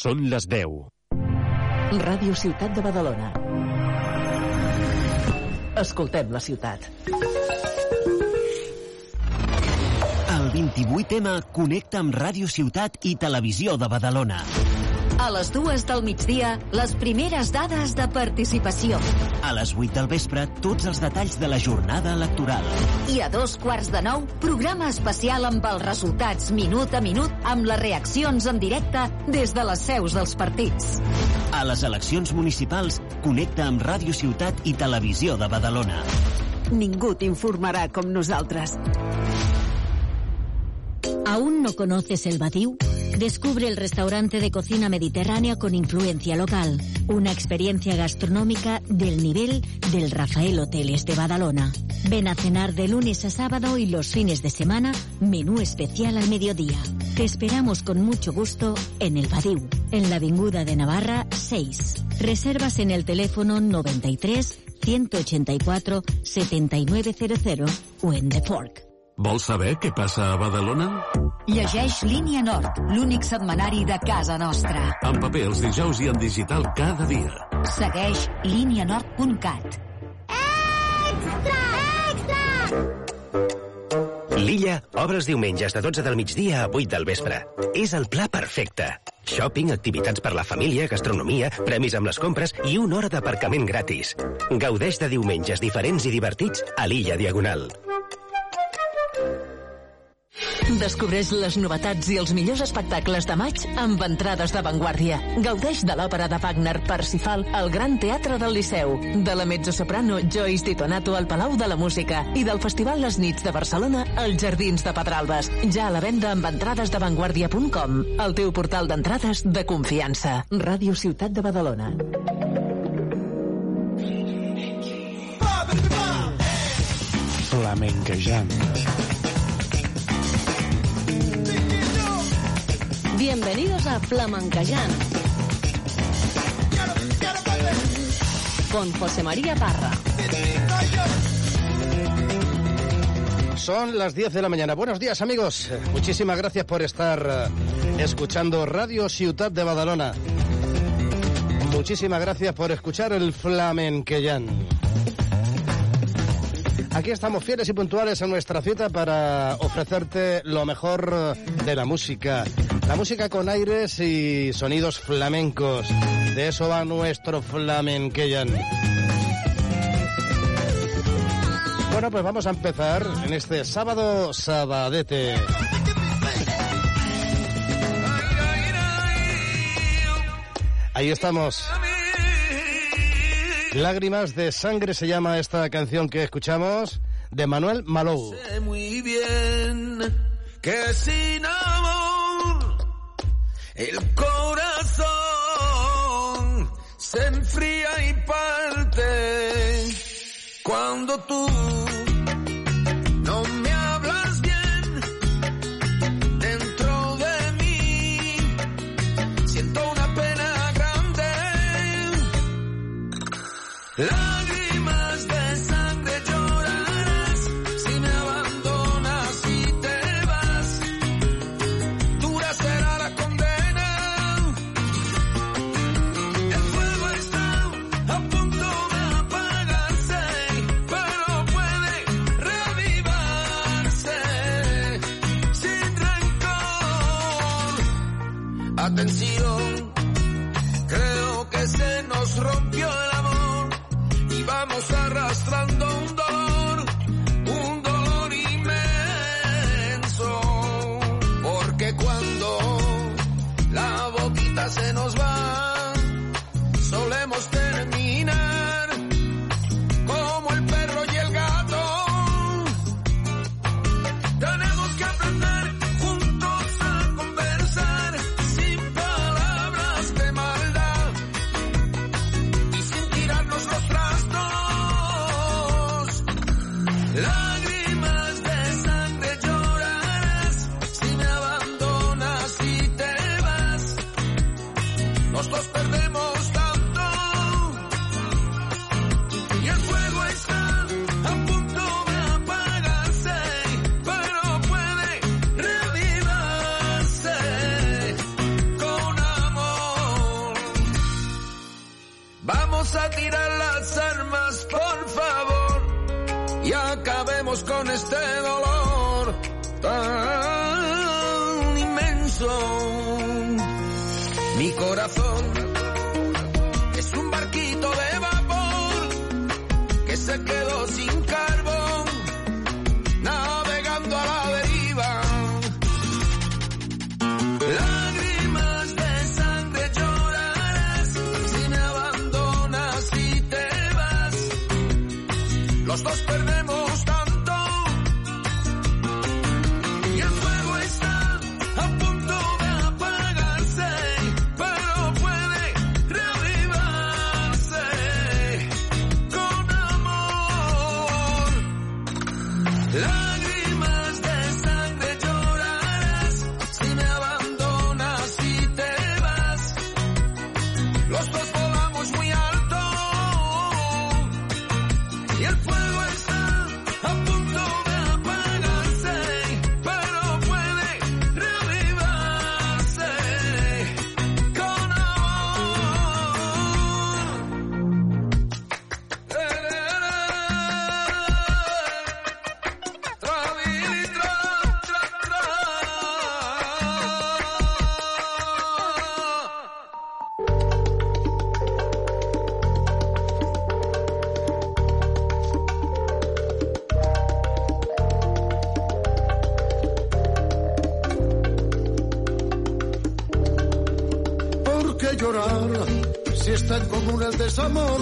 Són les 10. Ràdio Ciutat de Badalona. Escoltem la ciutat. El 28M connecta amb Ràdio Ciutat i Televisió de Badalona. A les dues del migdia, les primeres dades de participació. A les 8 del vespre, tots els detalls de la jornada electoral. I a dos quarts de nou, programa especial amb els resultats minut a minut amb les reaccions en directe des de les seus dels partits. A les eleccions municipals, connecta amb Ràdio Ciutat i Televisió de Badalona. Ningú t'informarà com nosaltres. ¿Aún no conoces el Badiou? Descubre el restaurante de cocina mediterránea con influencia local. Una experiencia gastronómica del nivel del Rafael Hoteles de Badalona. Ven a cenar de lunes a sábado y los fines de semana, menú especial al mediodía. Te esperamos con mucho gusto en el Badiou, en la Avinguda de Navarra 6. Reservas en el teléfono 93 184 7900 o en The Fork. Vols saber què passa a Badalona? Llegeix Línia Nord, l'únic setmanari de casa nostra. En paper els dijous i en digital cada dia. Segueix línianord.cat. Extra! Extra! L'Illa obre els diumenges de 12 del migdia a 8 del vespre. És el pla perfecte. Shopping, activitats per la família, gastronomia, premis amb les compres i una hora d'aparcament gratis. Gaudeix de diumenges diferents i divertits a l'Illa Diagonal. Descobreix les novetats i els millors espectacles de maig amb entrades d'avantguàrdia. Gaudeix de l'òpera de Wagner Parsifal al Gran Teatre del Liceu, de la mezzosoprano Joyce Titonato al Palau de la Música i del Festival Les Nits de Barcelona als Jardins de Pedralbes. Ja a la venda amb entrades d'avantguàrdia.com, el teu portal d'entrades de confiança. Ràdio Ciutat de Badalona. Flamenquejant. Bienvenidos a Flamencayán. Con José María Parra. Son las 10 de la mañana. Buenos días, amigos. Muchísimas gracias por estar eh, escuchando Radio Ciutat de Badalona. Muchísimas gracias por escuchar el Flamenquellán. Aquí estamos fieles y puntuales en nuestra cita para ofrecerte lo mejor de la música. La música con aires y sonidos flamencos. De eso va nuestro Flamenquellán. Bueno, pues vamos a empezar en este sábado sabadete. Ahí estamos. Lágrimas de sangre se llama esta canción que escuchamos de Manuel Malou. Sé muy bien que el corazón se enfría y parte cuando tú desamor?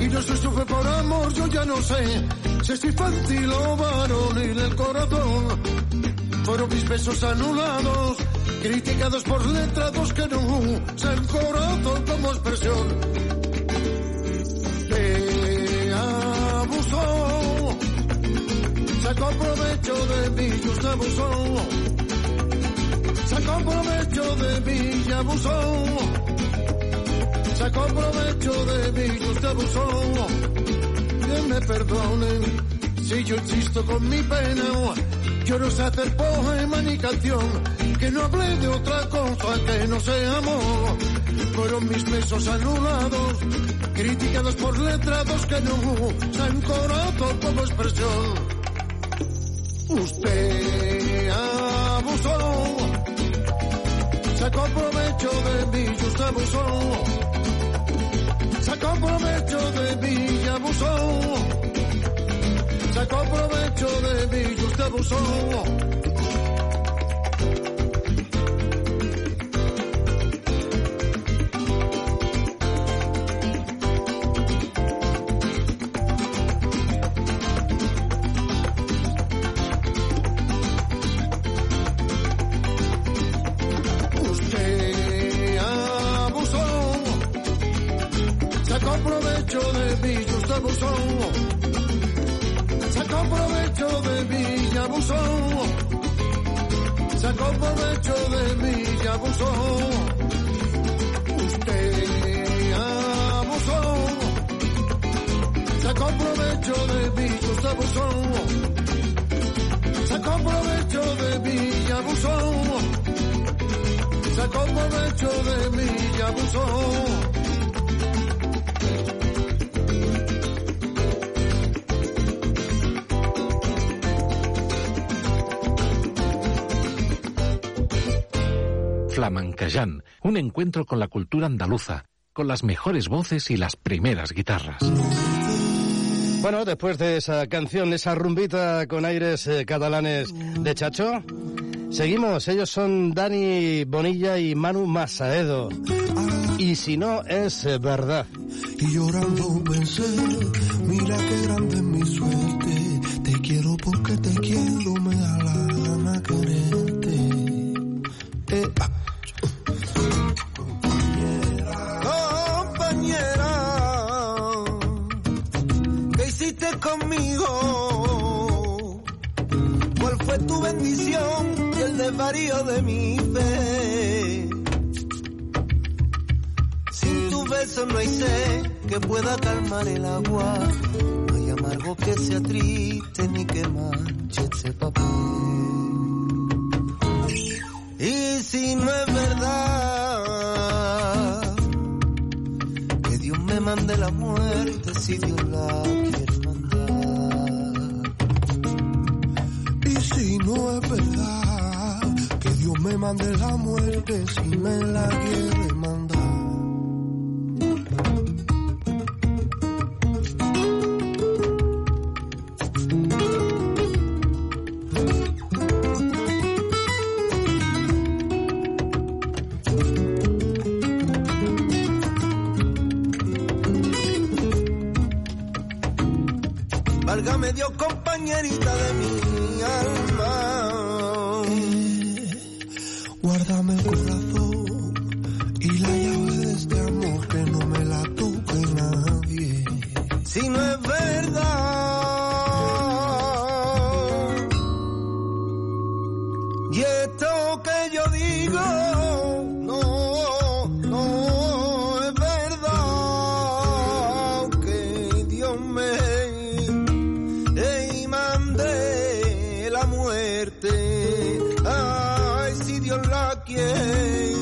Y no se sufre por amor, yo ya no sé si es infantil o varonil el corazón. Fueron mis besos anulados, criticados por letrados que no usan corazón como expresión. Me abusó, sacó provecho de mí y usted abusó. Sacó provecho de mí y abusó. Provecho de mí y usted abusó. Que me perdonen si yo insisto con mi pena. Yo no sé hacer poema ni canción. Que no hablé de otra cosa que no sea amor. Fueron mis besos anulados. Criticados por letrados que no usan corazón como expresión. Usted abusó. Sacó provecho de mí y usted abusó. Sacó provecho de mí y abusó. Sacó provecho de mí y usted abusó. Un encuentro con la cultura andaluza, con las mejores voces y las primeras guitarras. Bueno, después de esa canción, esa rumbita con aires eh, catalanes de Chacho, seguimos. Ellos son Dani Bonilla y Manu Masaedo. Y si no, es eh, verdad. Y llorando pensé, mira qué grande es mi suerte. Te quiero porque te quiero, me da la gana quererte. Eh, ah. Conmigo? ¿Cuál fue tu bendición y el desvarío de mi fe? Sin tu beso no hay sed que pueda calmar el agua. No hay amargo que sea triste ni que manche ese papel. Y si no es verdad que Dios me mande la muerte si Dios la quiere me mande la muerte si me la quiere mandar. Dios, compañerita de mi muerte. Ay, si Dios la quiere.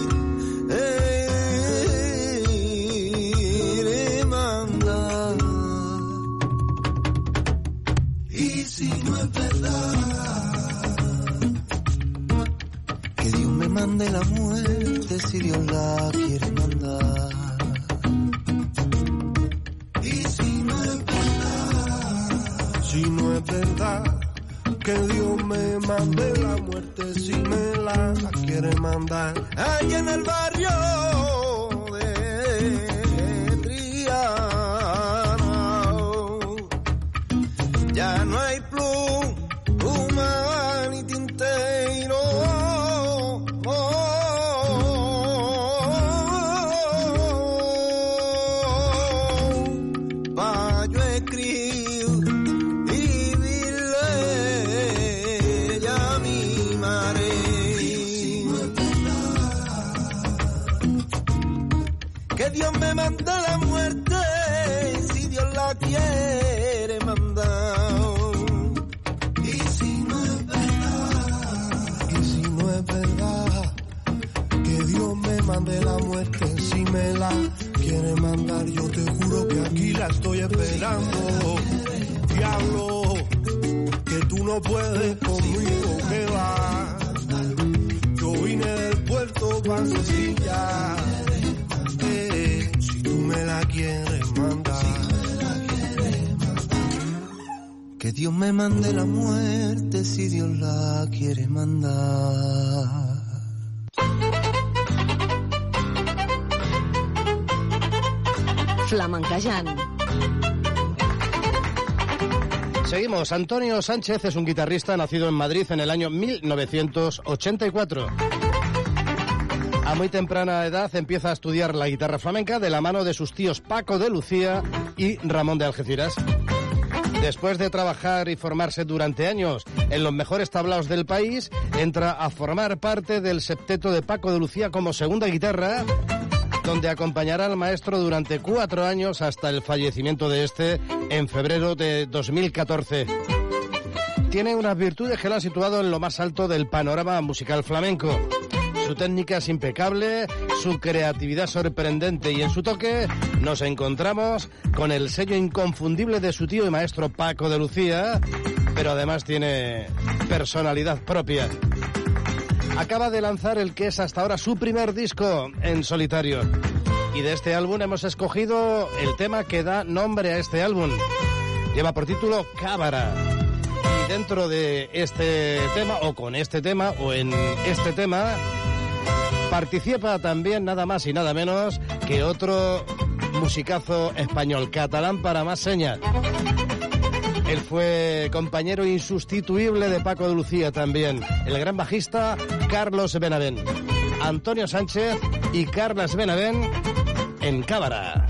le manda. Y si no es verdad, que Dios me mande la muerte si Dios la quiere que Dios me mande la muerte si me la quiere mandar. Ahí en el barrio Dios me mande la muerte si Dios la quiere mandar. Flamencajant. Seguimos. Antonio Sánchez es un guitarrista nacido en Madrid en el año 1984. A muy temprana edad empieza a estudiar la guitarra flamenca de la mano de sus tíos Paco de Lucía y Ramón de Algeciras. Después de trabajar y formarse durante años en los mejores tablaos del país, entra a formar parte del septeto de Paco de Lucía como segunda guitarra, donde acompañará al maestro durante cuatro años hasta el fallecimiento de este en febrero de 2014. Tiene unas virtudes que lo han situado en lo más alto del panorama musical flamenco. Su técnica es impecable, su creatividad sorprendente y en su toque nos encontramos con el sello inconfundible de su tío y maestro Paco de Lucía, pero además tiene personalidad propia. Acaba de lanzar el que es hasta ahora su primer disco en solitario. Y de este álbum hemos escogido el tema que da nombre a este álbum. Lleva por título Cámara. Y dentro de este tema, o con este tema, o en este tema, participa también nada más y nada menos que otro musicazo español, catalán para más señas. Él fue compañero insustituible de Paco de Lucía también, el gran bajista Carlos Benavent. Antonio Sánchez y Carlos Benavent en Cámara.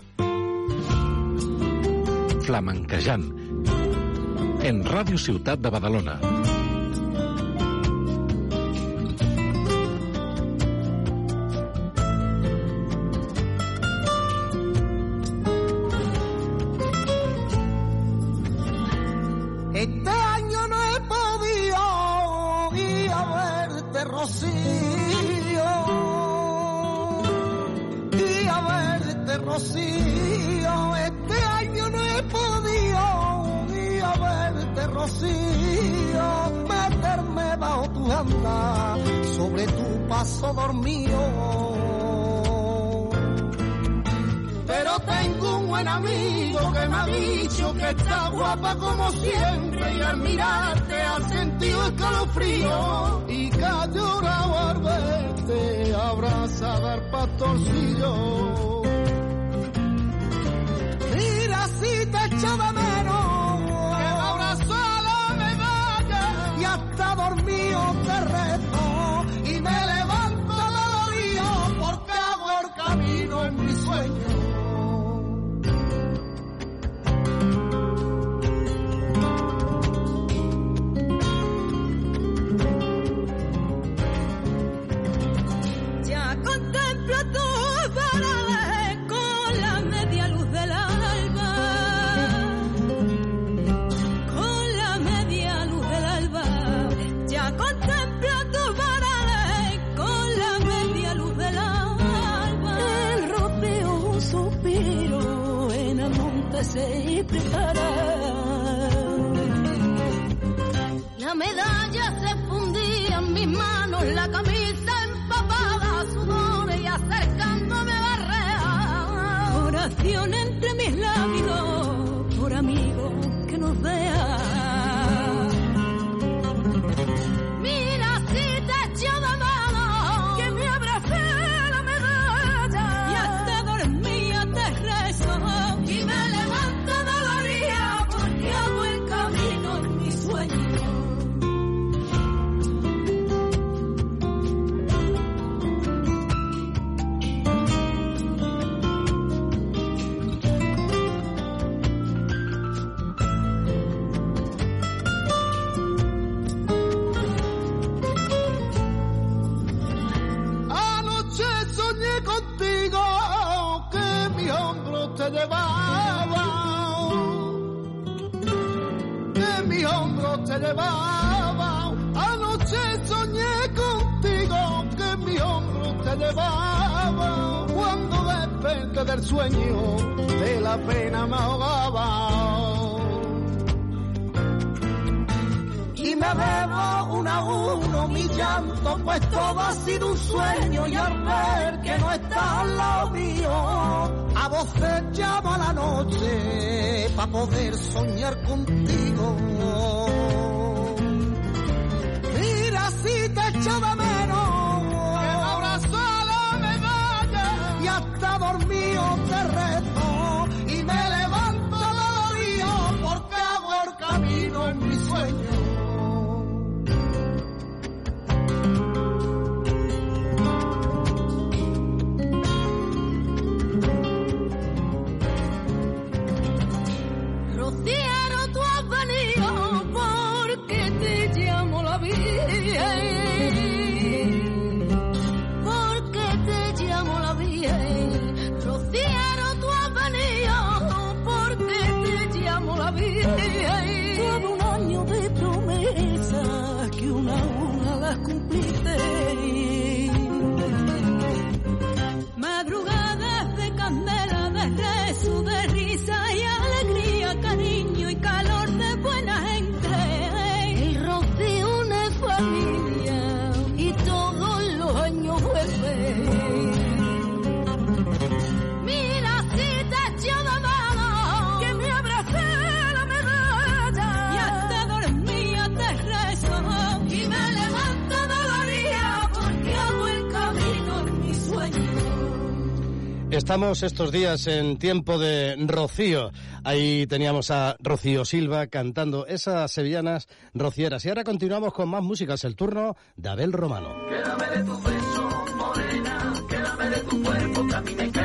Flamenquejant. En Ràdio Ciutat de Badalona. Está guapa como siempre y al mirarte ha sentido escalofrío y que ha al verte abrazada al pastorcillo. Mira si te echo del sueño de la pena me ahogaba. y me bebo uno a uno mi llanto, pues todo ha sido un sueño y al ver que no estás al lado mío, a voces llamo a la noche para poder soñar contigo. Mira si te echo estamos estos días en tiempo de Rocío. Ahí teníamos a Rocío Silva cantando esas sevillanas rocieras. Y ahora continuamos con más músicas. El turno de Abel Romano. Quédame de tu beso, morena, quédame de tu cuerpo que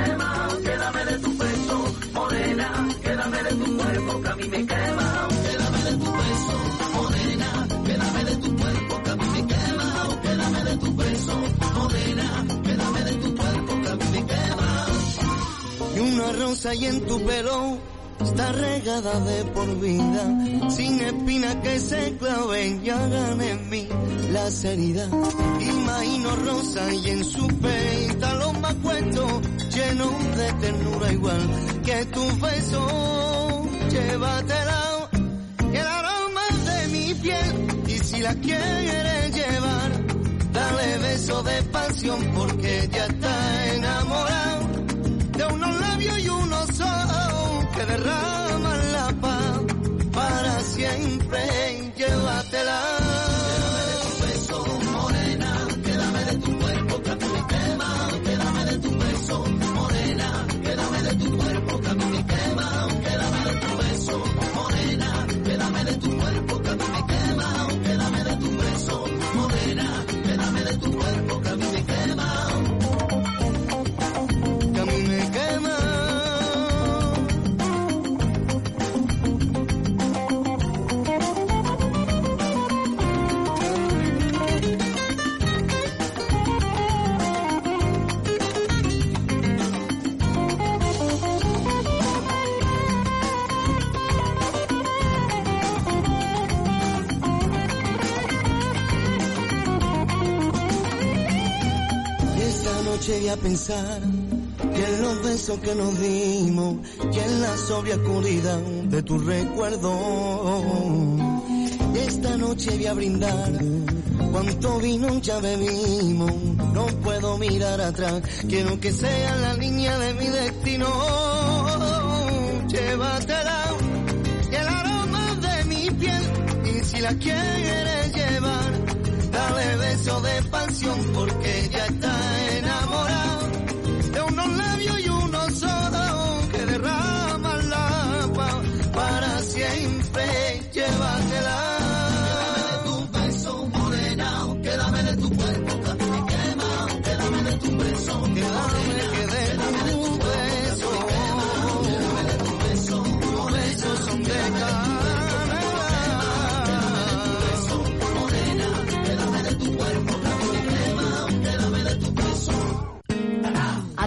rosa y en tu pelo está regada de por vida, sin espina que se claven y hagan en mí las heridas. Imagino rosa y en su peito los más cuentos llenos de ternura igual que tu beso. Llévatela, que el aroma de mi piel y si la quieres llevar, dale beso de pasión porque ya está enamorado de unos labios y unos ojos que derraman la paz para siempre. Llévatela. Voy a pensar que en los besos que nos dimos y en la sobria oscuridad de tu recuerdo. Esta noche voy a brindar cuánto vino ya bebimos. No puedo mirar atrás, quiero que sea la línea de mi destino. Llévatela y el aroma de mi piel y si la quieres llevar dale beso de pasión porque ya está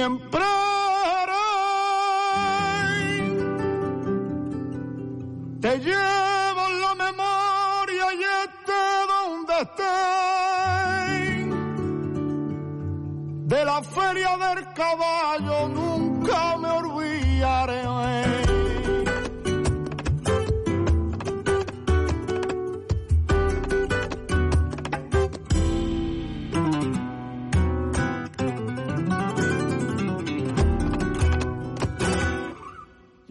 Siempre te llevo en la memoria y esté donde esté. De la feria del caballo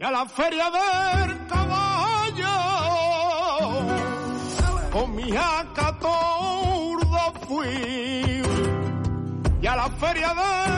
a la feria del caballo. Con mi acatordo fui. Y a la feria del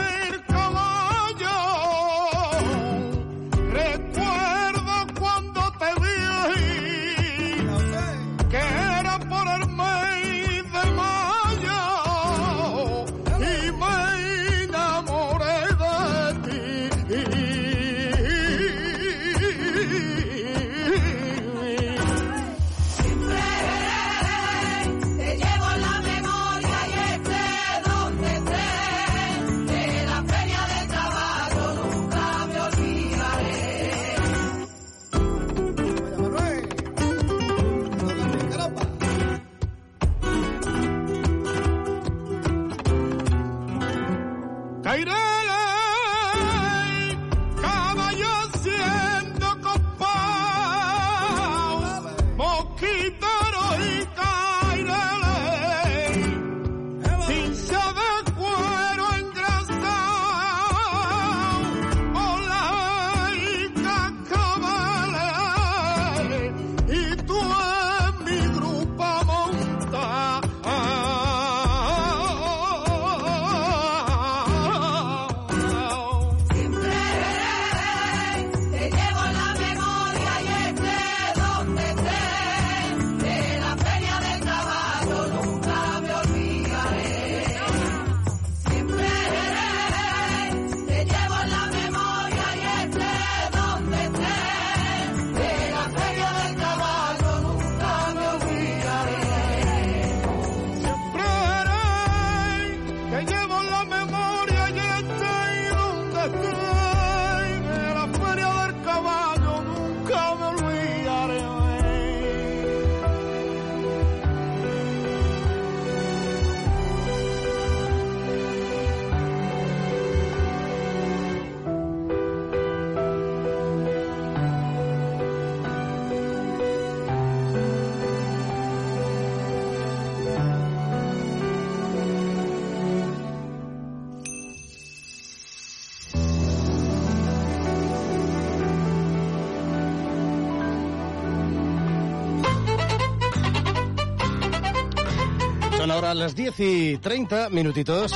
Ahora las 10 y 30 minutitos.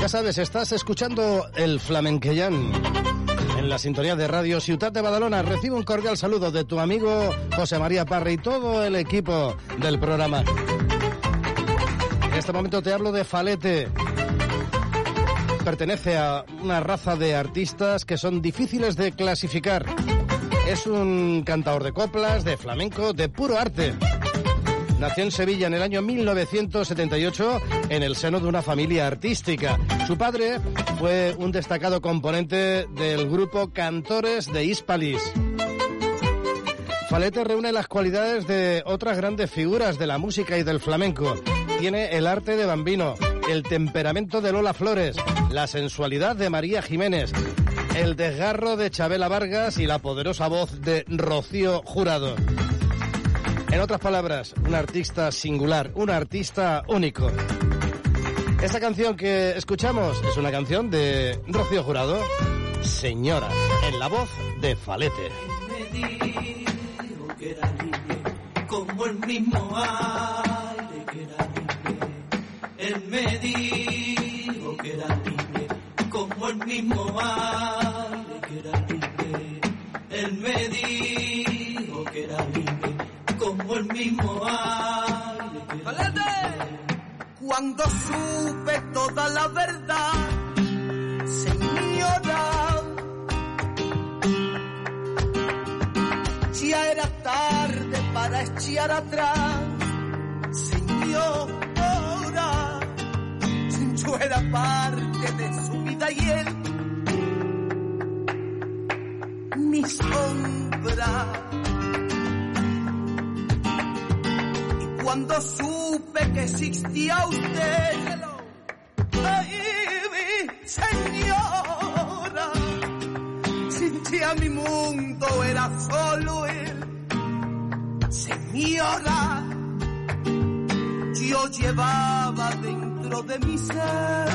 Ya sabes, estás escuchando el Flamenquellán en la sintonía de Radio Ciudad de Badalona. Recibe un cordial saludo de tu amigo José María Parra y todo el equipo del programa. En este momento te hablo de Falete. Pertenece a una raza de artistas que son difíciles de clasificar. Es un cantador de coplas, de flamenco, de puro arte. Nació en Sevilla en el año 1978 en el seno de una familia artística. Su padre fue un destacado componente del grupo Cantores de Hispalis. Falete reúne las cualidades de otras grandes figuras de la música y del flamenco. Tiene el arte de Bambino, el temperamento de Lola Flores, la sensualidad de María Jiménez, el desgarro de Chabela Vargas y la poderosa voz de Rocío Jurado. En otras palabras, un artista singular, un artista único. Esta canción que escuchamos es una canción de Rocío Jurado, Señora, en la voz de Falete. que era libre, como el mismo aire que era libre. Él me dijo que era libre, como el mismo aire que era libre. Él me dijo como el mismo. Cuando supe toda la verdad, señora, ya era tarde para echar atrás, señora. Yo era parte de su vida y él, mi sombra. Cuando supe que existía usted, ay, mi señora, sentía mi mundo era solo él, señora. Yo llevaba dentro de mi ser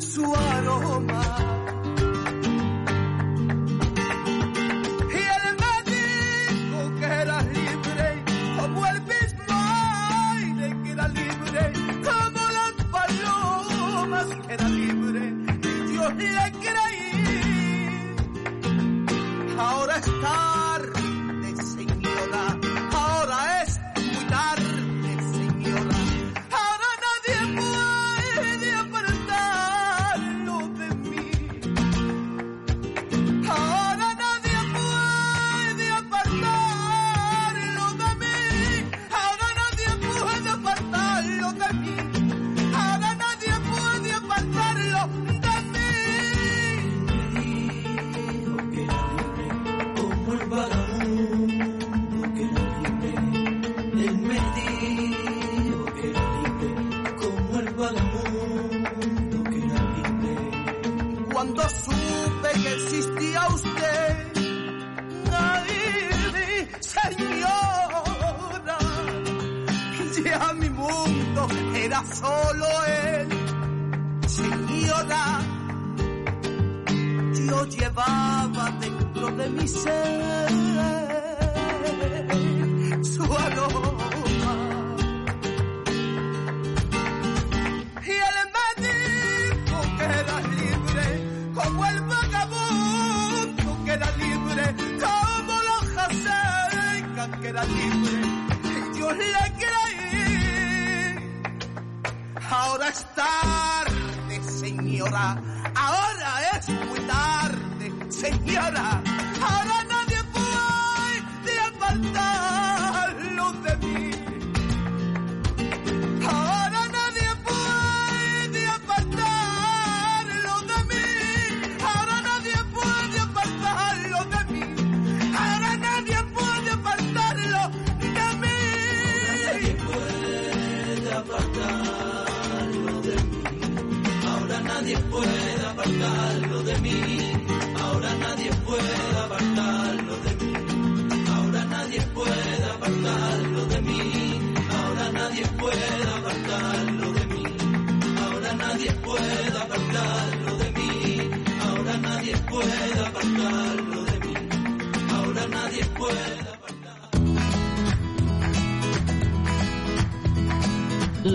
su aroma.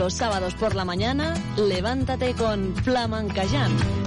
los sábados por la mañana, levántate con Flamencayán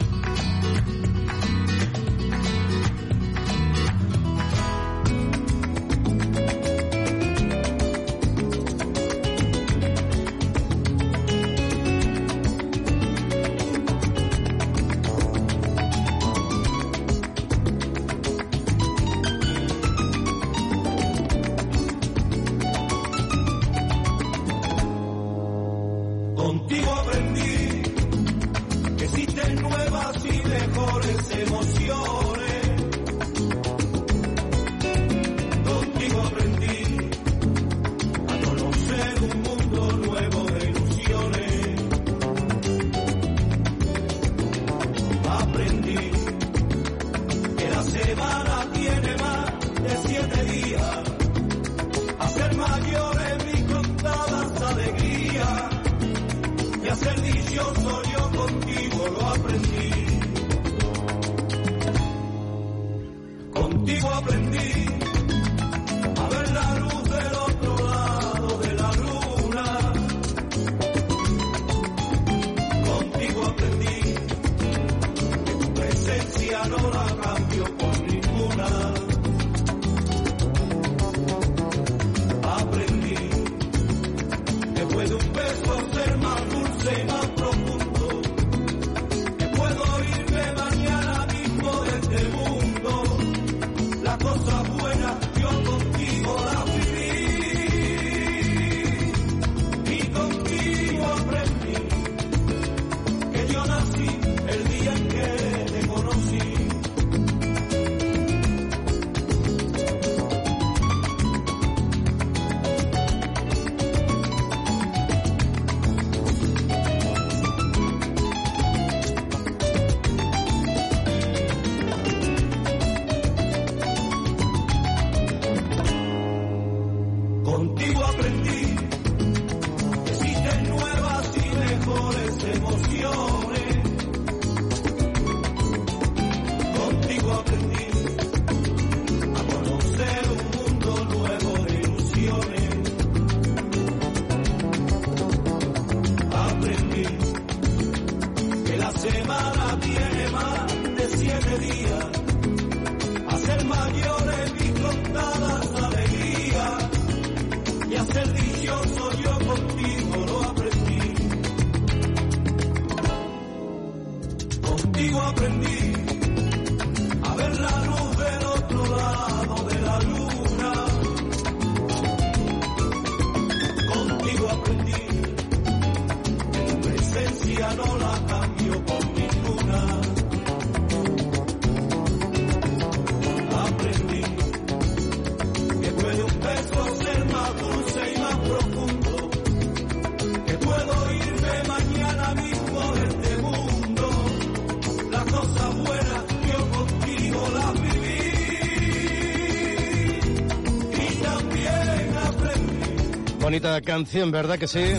bonita canción, ¿verdad que sí?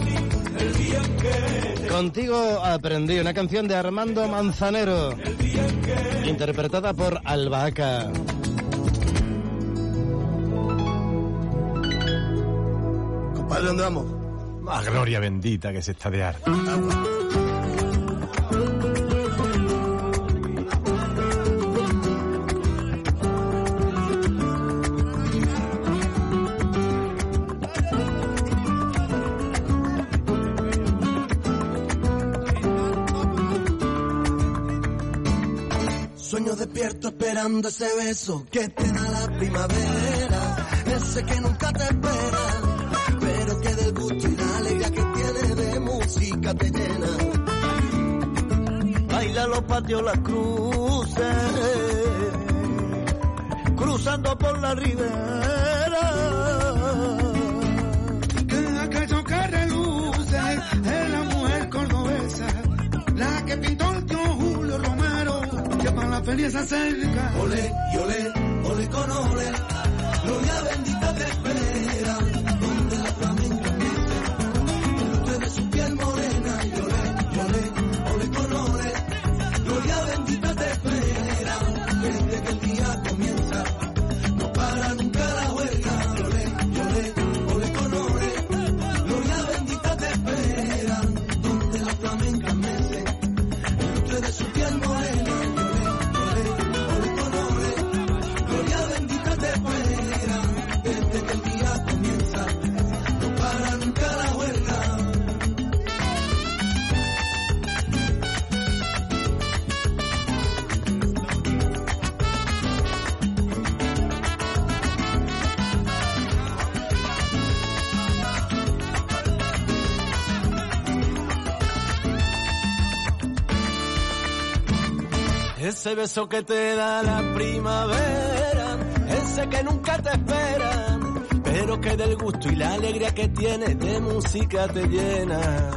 Contigo aprendí una canción de Armando Manzanero, interpretada por Albahaca. Compadre, ¿dónde vamos? Ah, gloria bendita que es esta de arte. ese beso que te da la primavera, ese que nunca te espera, pero que del gusto y la alegría que tiene de música te llena. Baila los patios las cruces, cruzando por la ribera feria se acerca. Ole, y ole, ole con ole, Ese beso que te da la primavera, ese que nunca te espera, pero que del gusto y la alegría que tiene de música te llena.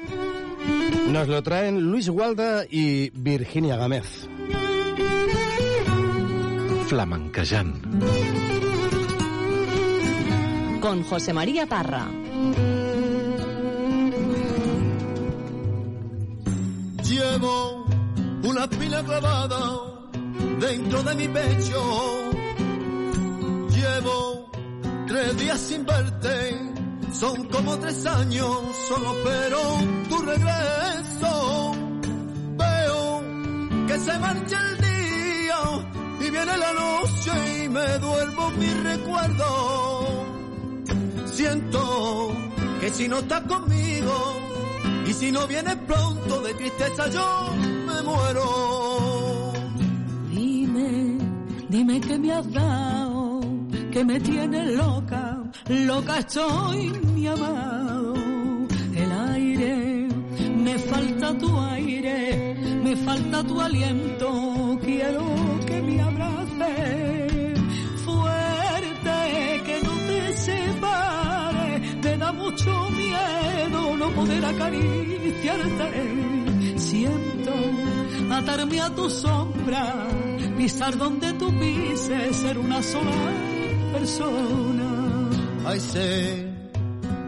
Nos lo traen Luis Gualda y Virginia Gámez. Flamenquejant. Con José María Parra. llevo una espina clavada dentro de mi pecho. Llevo tres días sin verte, son como tres años solo, pero tu regreso veo que se marcha el día y viene la noche y me duermo mi recuerdo. Siento que si no estás conmigo y si no vienes pronto de tristeza yo me muero. Dime, dime que me has dado, que me tienes loca, loca estoy, mi amado. El aire, me falta tu aire, me falta tu aliento, quiero que me abraces fuerte, que no te separe, me da mucho miedo no poder acariciarte. Siento atarme a tu sombra, pisar donde tú pises, ser una sola persona. Ay, sé,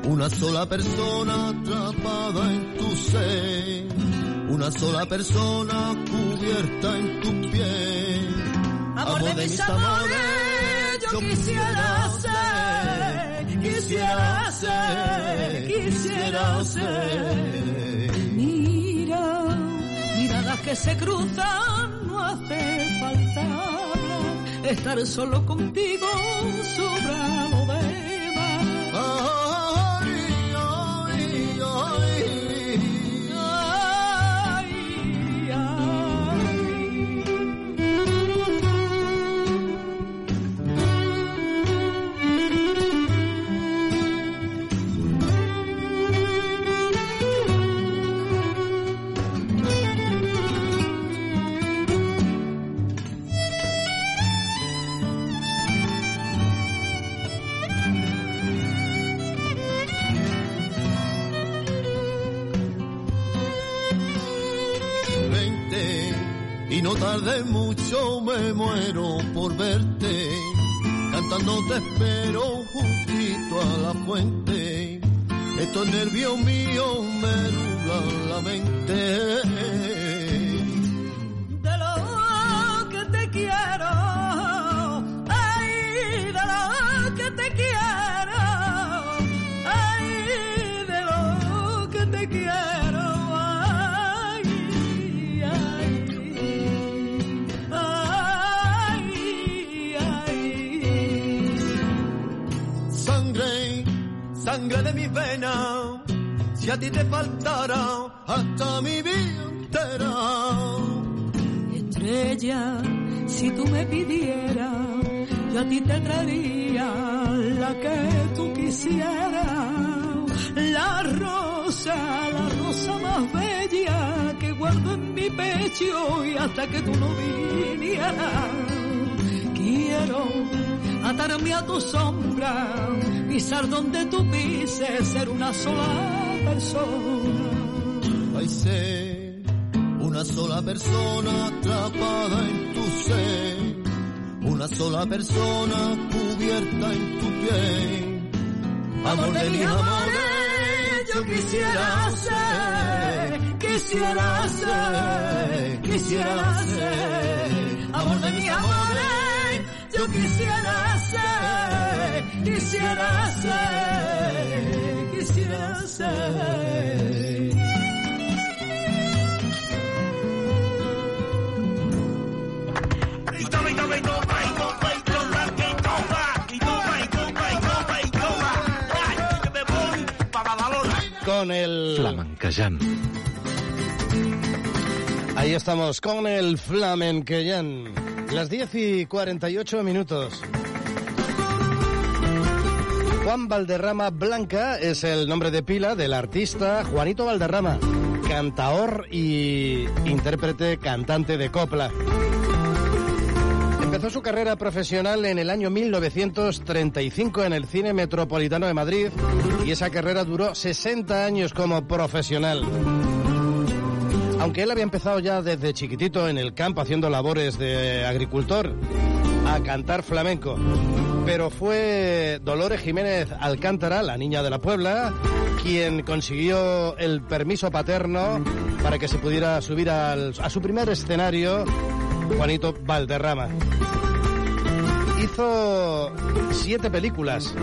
una sola persona atrapada en tu ser, una sola persona cubierta en tu piel. de mis amores yo quisiera ser, quisiera ser, quisiera ser. Mira, miradas que se cruzan, no hace falta estar solo contigo sobra tarde mucho me muero por verte. Cantando te espero juntito a la fuente. Estos nervios míos me nublan la mente. Sangre de mi vena. Si a ti te faltara hasta mi vida entera. estrella, si tú me pidieras, yo a ti te traería la que tú quisieras. La rosa, la rosa más bella que guardo en mi pecho y hasta que tú no vinieras. Quiero atarme a tu sombra, pisar donde tú pises, ser una sola persona. Ay, ser una sola persona atrapada en tu ser, una sola persona cubierta en tu piel. Amor de mis amores, yo quisiera ser, quisiera ser, quisiera ser. Amor de mis amores, yo quisiera ser, quisiera ser, quisiera ser. Con el... Flamenquejant. Ahí estamos, con el Flamenquejant. Las 10 y 48 minutos. Juan Valderrama Blanca es el nombre de pila del artista Juanito Valderrama, cantaor y intérprete cantante de copla. Empezó su carrera profesional en el año 1935 en el Cine Metropolitano de Madrid y esa carrera duró 60 años como profesional. Aunque él había empezado ya desde chiquitito en el campo haciendo labores de agricultor a cantar flamenco, pero fue Dolores Jiménez Alcántara, la niña de la Puebla, quien consiguió el permiso paterno para que se pudiera subir al- a su primer escenario Juanito Valderrama. Hizo siete películas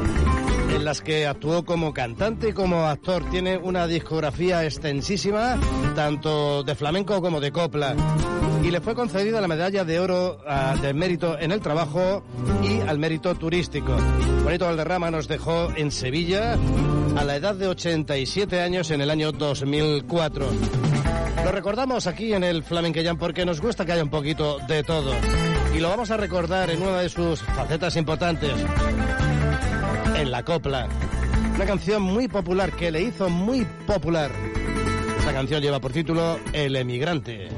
en las que actuó como cantante y como actor. Tiene una discografía extensísima, tanto de flamenco como de copla. Y le fue concedida la medalla de oro ah, del mérito en el trabajo y al mérito turístico. Juanito Valderrama nos dejó en Sevilla a la edad de 87 años en el año 2004. Lo recordamos aquí en el Flamenquellán porque nos gusta que haya un poquito de todo. Y lo vamos a recordar en una de sus facetas importantes, en la copla. Una canción muy popular que le hizo muy popular. Esta canción lleva por título El emigrante.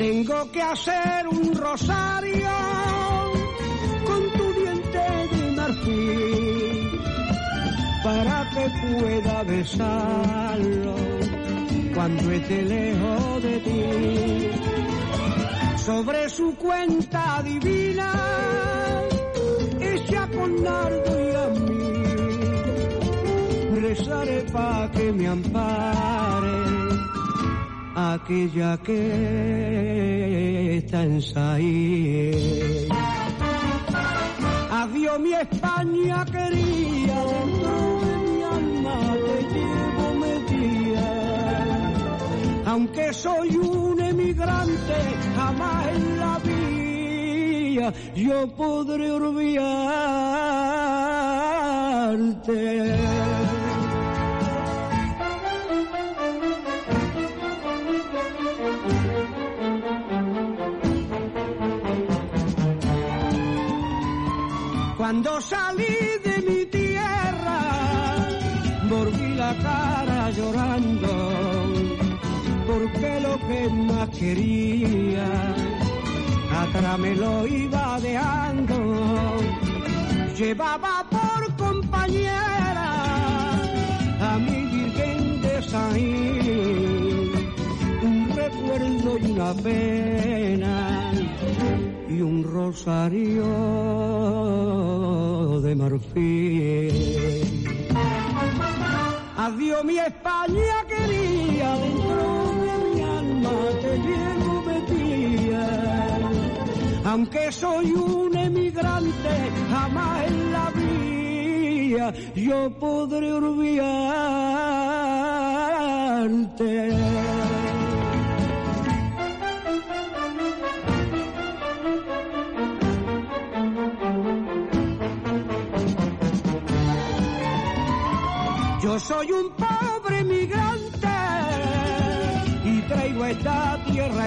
Tengo que hacer un rosario con tu diente de marfil para que pueda besarlo cuando esté lejos de ti. sobre su cuenta divina, ella con nardo y a mí, rezaré pa' que me ampare aquella que está en Saí. Adiós mi España quería, dentro de mi alma te llevo metida. Aunque soy un emigrante, jamás en la vida yo podré olvidarte. Cuando salí de mi tierra, volví la cara llorando, porque lo que más quería, atrás me lo iba dejando. Llevaba por compañera a mi Virgen de Saín, un recuerdo y una pena un rosario de marfil. Adiós mi España quería, dentro de mi alma te llevo metida. Aunque soy un emigrante, jamás en la vida yo podré olvidarte.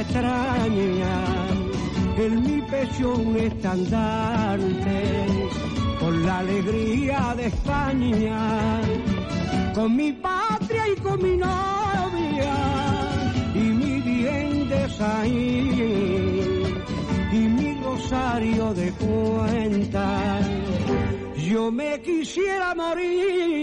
Extraña en mi pecho un estandarte con la alegría de España, con mi patria y con mi novia y mi bien de Saín y mi rosario de cuentas. Yo me quisiera morir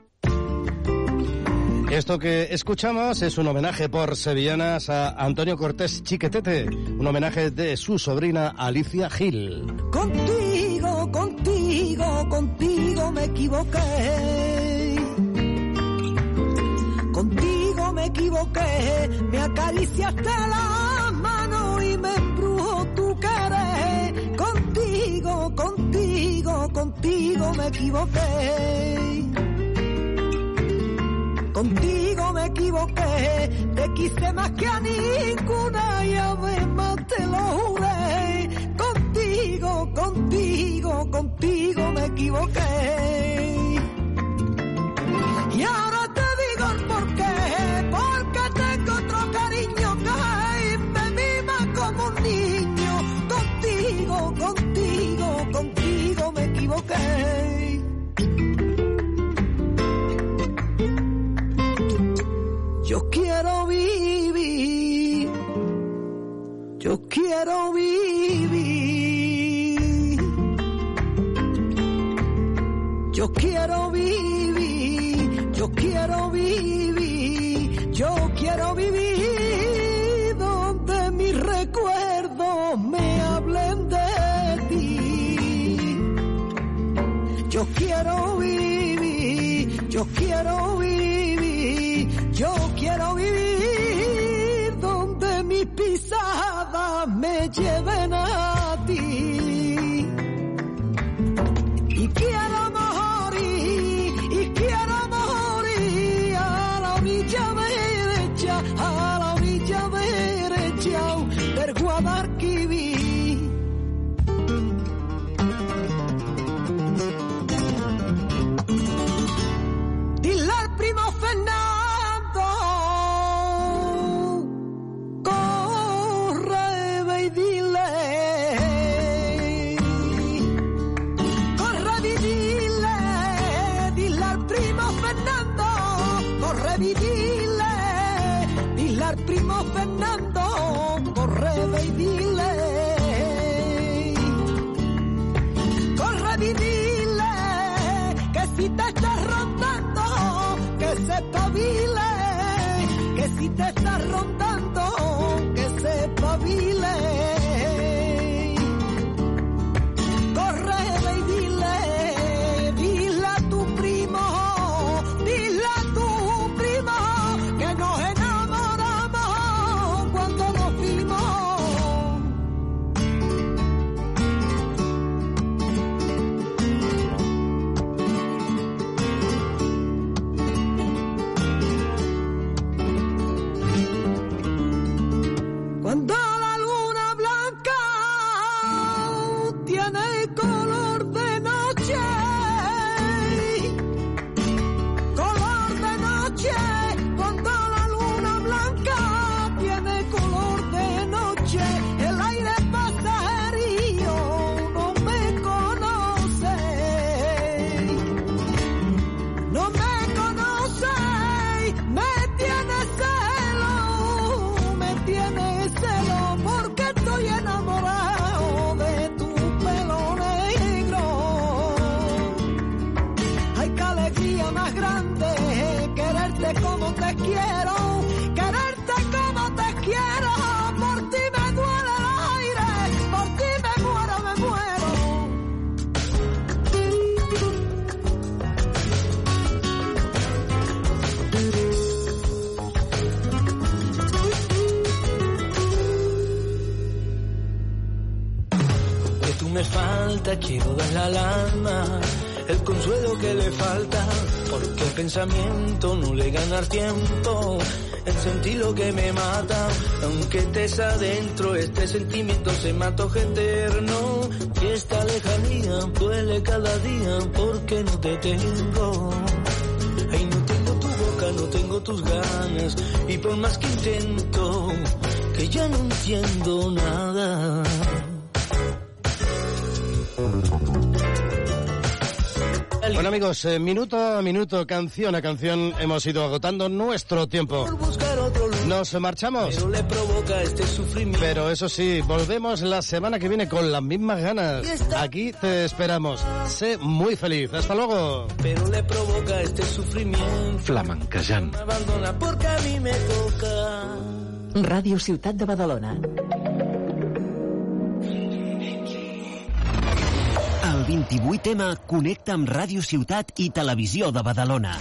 Esto que escuchamos es un homenaje por sevillanas a Antonio Cortés Chiquetete, un homenaje de su sobrina Alicia Gil. Contigo, contigo, contigo me equivoqué. Contigo me equivoqué, me acariciaste la mano y me embrujó tu querer. Contigo, contigo, contigo me equivoqué. Contigo me equivoqué, te quise más que a ninguna y además te lo juré. Contigo, contigo, contigo me equivoqué. Yo quiero vivir, yo quiero vivir, yo quiero vivir, yo quiero vivir donde mis recuerdos me hablen de ti. Yo quiero vivir, yo quiero vivir, lleven a popular, primo Fernando. Quiero dar la alma, el consuelo que le falta, porque el pensamiento no le ganar tiempo, en sentir lo que me mata, aunque estés adentro, este sentimiento se mató eterno, y esta lejanía duele cada día, porque no te tengo. Ay, no tengo tu boca, no tengo tus ganas, y por más que intento, que ya no entiendo nada. Amigos, eh, minuto a minuto, canción a canción, hemos ido agotando nuestro tiempo. Nos marchamos. Pero le provoca este sufrimiento. Pero eso sí, volvemos la semana que viene con las mismas ganas. Aquí te esperamos. Sé muy feliz. Hasta luego. Pero le provoca este sufrimiento. Toca. Ràdio Ciutat de Badalona. El 28M connecta amb Ràdio Ciutat i Televisió de Badalona.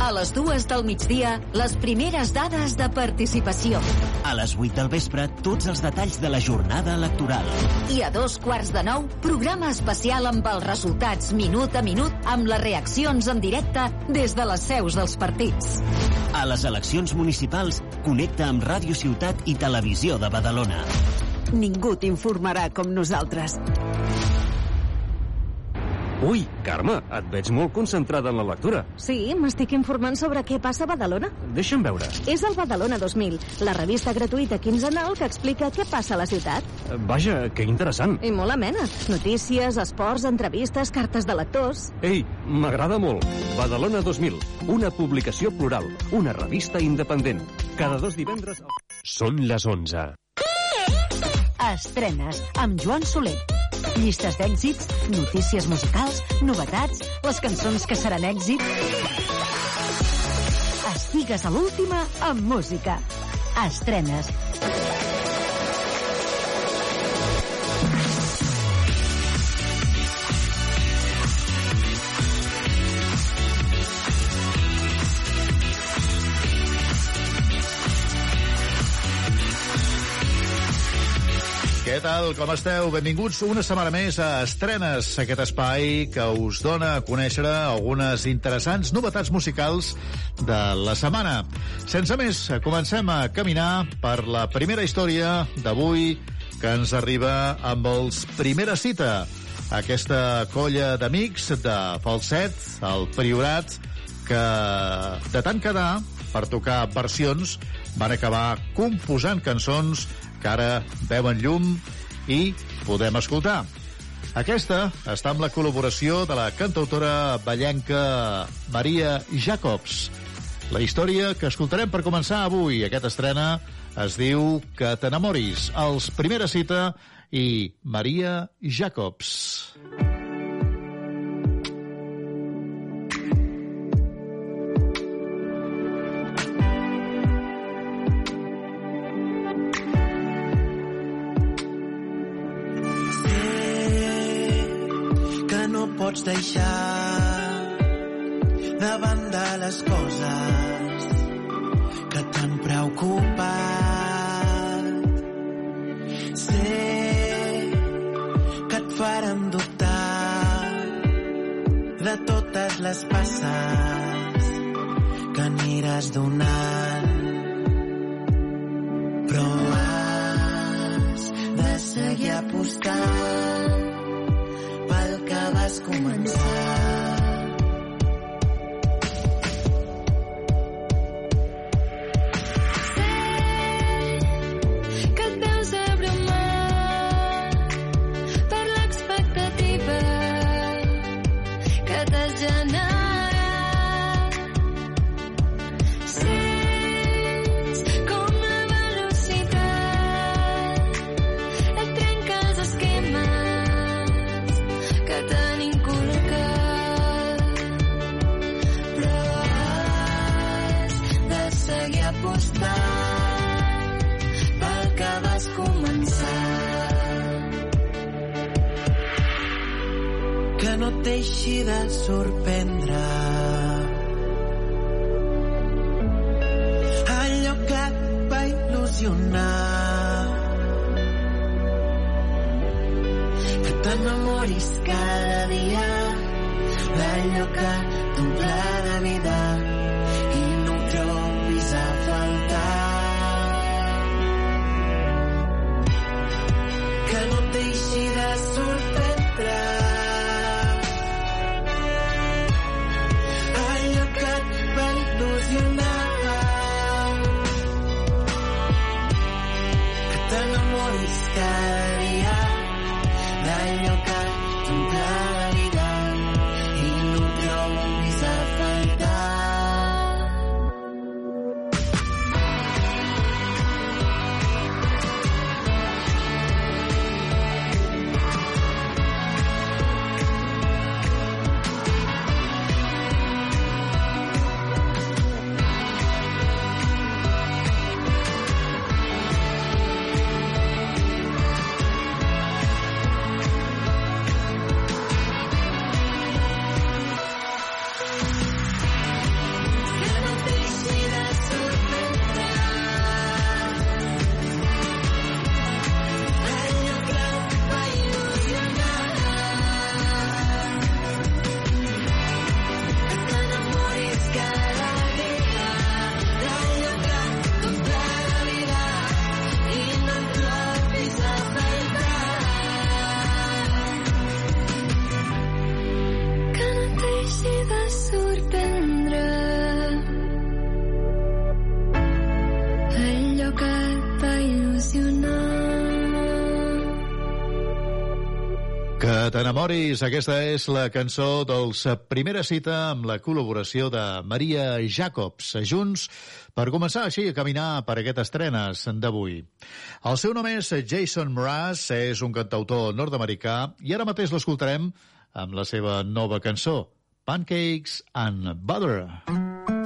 A les dues del migdia, les primeres dades de participació. A les 8 del vespre, tots els detalls de la jornada electoral. I a dos quarts de nou, programa especial amb els resultats minut a minut amb les reaccions en directe des de les seus dels partits. A les eleccions municipals, connecta amb Ràdio Ciutat i Televisió de Badalona. Ningú t'informarà com nosaltres. Ui, Carme, et veig molt concentrada en la lectura. Sí, m'estic informant sobre què passa a Badalona. Deixa'm veure. És el Badalona 2000, la revista gratuïta quinzenal que explica què passa a la ciutat. Eh, Vaja, que interessant. I molt amena. Notícies, esports, entrevistes, cartes de lectors... Ei, m'agrada molt. Badalona 2000, una publicació plural, una revista independent. Cada dos divendres... Són les 11. Estrenes amb Joan Soler. Llistes d'èxits, notícies musicals, novetats, les cançons que seran èxit. Estigues a l'última amb música. Estrenes. Tal, com esteu? Benvinguts una setmana més a Estrenes, aquest espai que us dona a conèixer algunes interessants novetats musicals de la setmana. Sense més, comencem a caminar per la primera història d'avui que ens arriba amb els Primera Cita, aquesta colla d'amics de Falset, el Priorat, que de tant quedar per tocar versions van acabar composant cançons que ara veuen llum i podem escoltar. Aquesta està amb la col·laboració de la cantautora ballenca Maria Jacobs. La història que escoltarem per començar avui, aquesta estrena, es diu Que t'enamoris, els Primera Cita i Maria Jacobs. que no pots deixar de les coses que t'han preocupat. Sé que et faran dubtar de totes les passes que aniràs donant. Però has de seguir apostant times. Et deixi de sorprendre. Allò que et va il·lusionar. Que t'enamoris cada dia d'allò que t'enamoris, aquesta és la cançó dels Primera Cita amb la col·laboració de Maria Jacobs, junts per començar així a caminar per aquestes estrenes d'avui. El seu nom és Jason Mraz, és un cantautor nord-americà i ara mateix l'escoltarem amb la seva nova cançó, Pancakes and Butter. I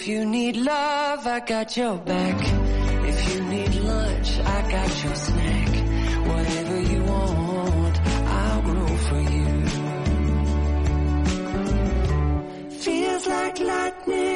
If you need love, I got your back. If you need lunch, I got your snack. Whatever you want, I'll grow for you. Feels like lightning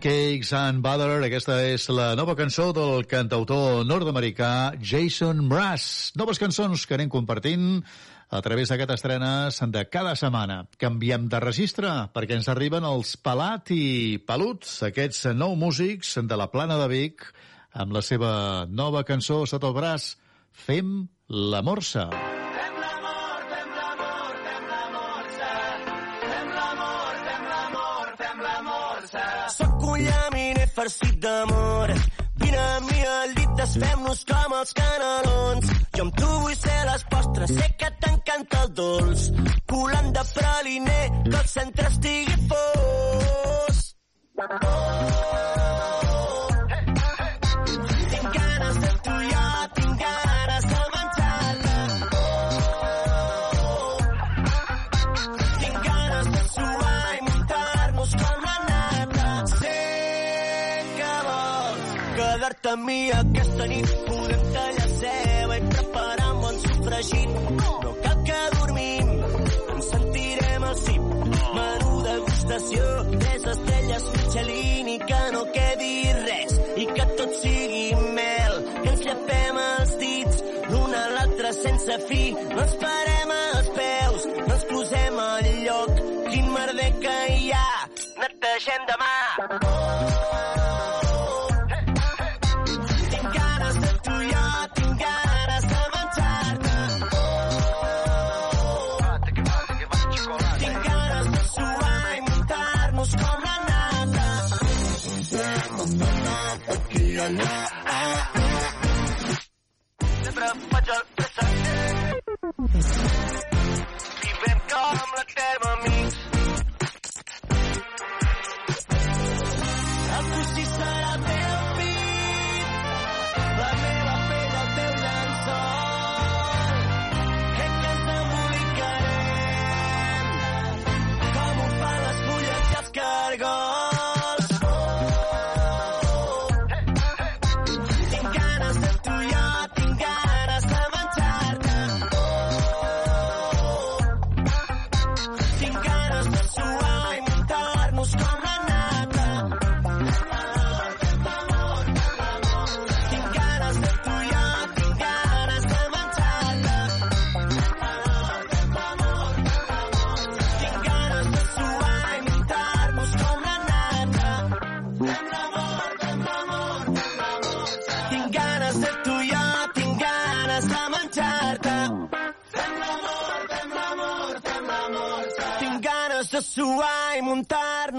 Pancakes and Butter, aquesta és la nova cançó del cantautor nord-americà Jason Mraz. Noves cançons que anem compartint a través d'aquestes estrenes de cada setmana. Canviem de registre perquè ens arriben els Pelat i Peluts, aquests nou músics de la Plana de Vic, amb la seva nova cançó sota el braç, Fem la Morsa. Sóc farcit d'amor. Vine amb mi al llit, desfem-nos com els canelons. Jo amb tu vull ser les postres, sé que t'encanta el dolç. Colant de praliner, que el centre estigui fos. Tinc quedar-te amb mi aquesta nit. Podem tallar ceba i preparar un bon sofregit. No cal que dormim, ens sentirem al cim. Menú degustació, tres estrelles Michelin i que no quedi res. I que tot sigui mel, que ens llepem els dits l'un a l'altre sense fi. No ens parem als peus, no ens posem al lloc. Quin merder que hi ha, netegem demà. Tinc Even come, let's have a meet.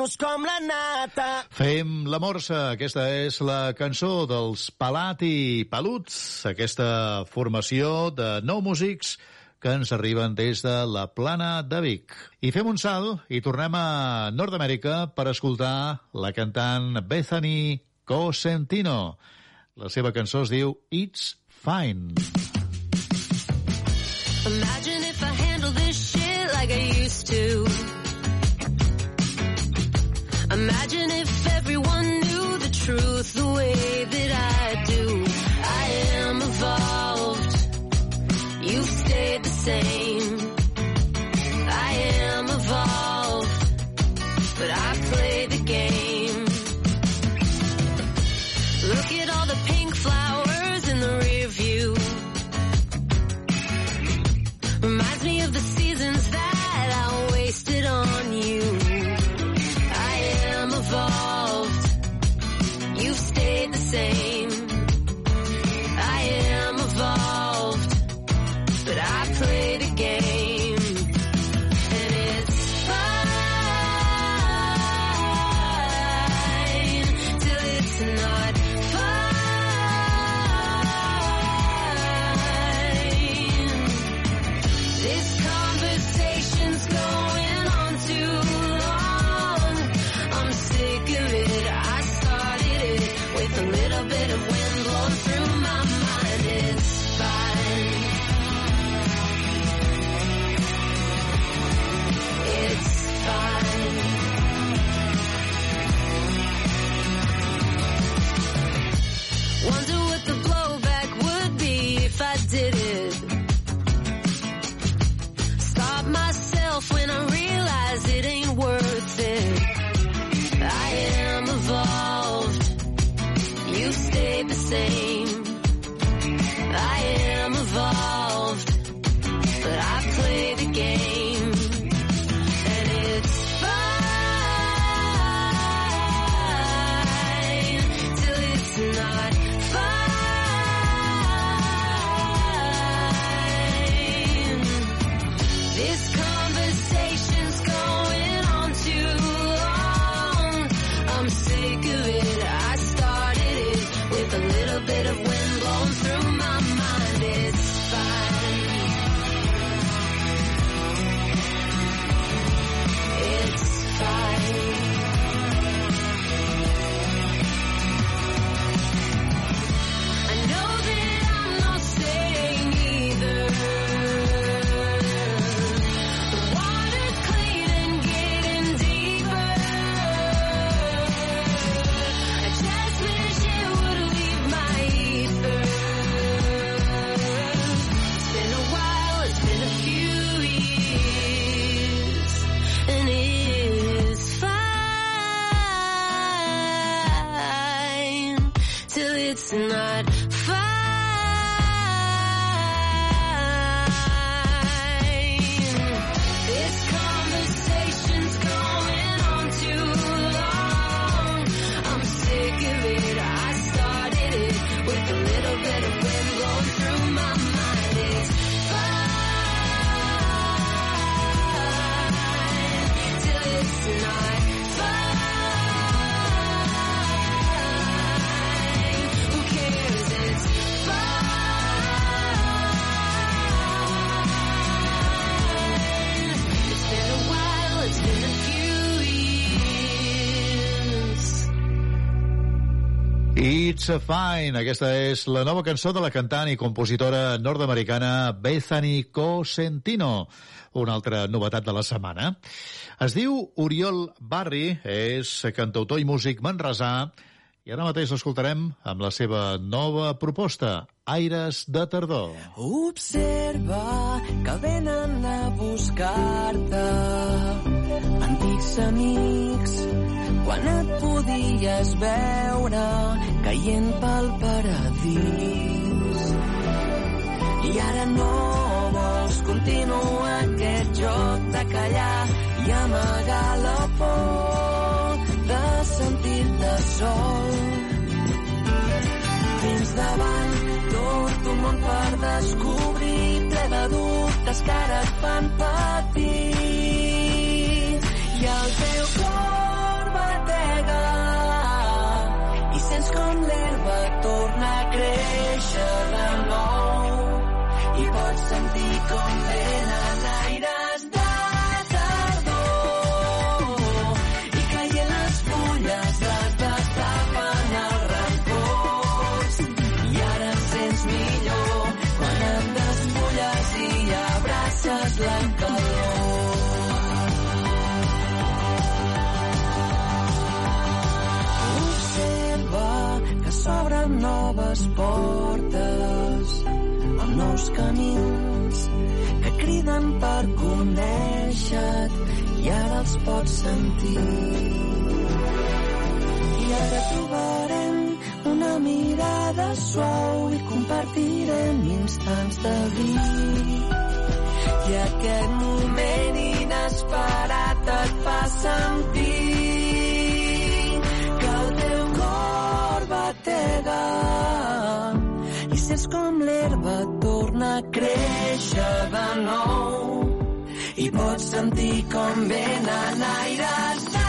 Muntar-nos com la nata. Fem la morsa. Aquesta és la cançó dels Pelat i Peluts, aquesta formació de nou músics que ens arriben des de la plana de Vic. I fem un salt i tornem a Nord-Amèrica per escoltar la cantant Bethany Cosentino. La seva cançó es diu It's Fine. Imagine if I handle this shit like I used to. Imagine if everyone knew the truth the way that I say. Fine. Aquesta és la nova cançó de la cantant i compositora nord-americana Bethany Cosentino. Una altra novetat de la setmana. Es diu Oriol Barri, és cantautor i músic manresà, i ara mateix l'escoltarem amb la seva nova proposta, Aires de tardor. Observa que venen a buscar-te antics amics quan et podies veure caient pel paradís. I ara no vols continuar aquest joc de callar i amagar la por de sentir-te sol. Tens davant tot un món per descobrir, ple de dubtes que ara et fan patir. I el teu cor l'herba torna a créixer de nou. I pots sentir com venen noves portes amb nous camins que criden per conèixer-te i ara els pots sentir. I ara trobarem una mirada suau i compartirem instants de vi. I aquest moment inesperat et fa sentir batega i sents com l'herba torna a créixer de nou i pots sentir com venen aires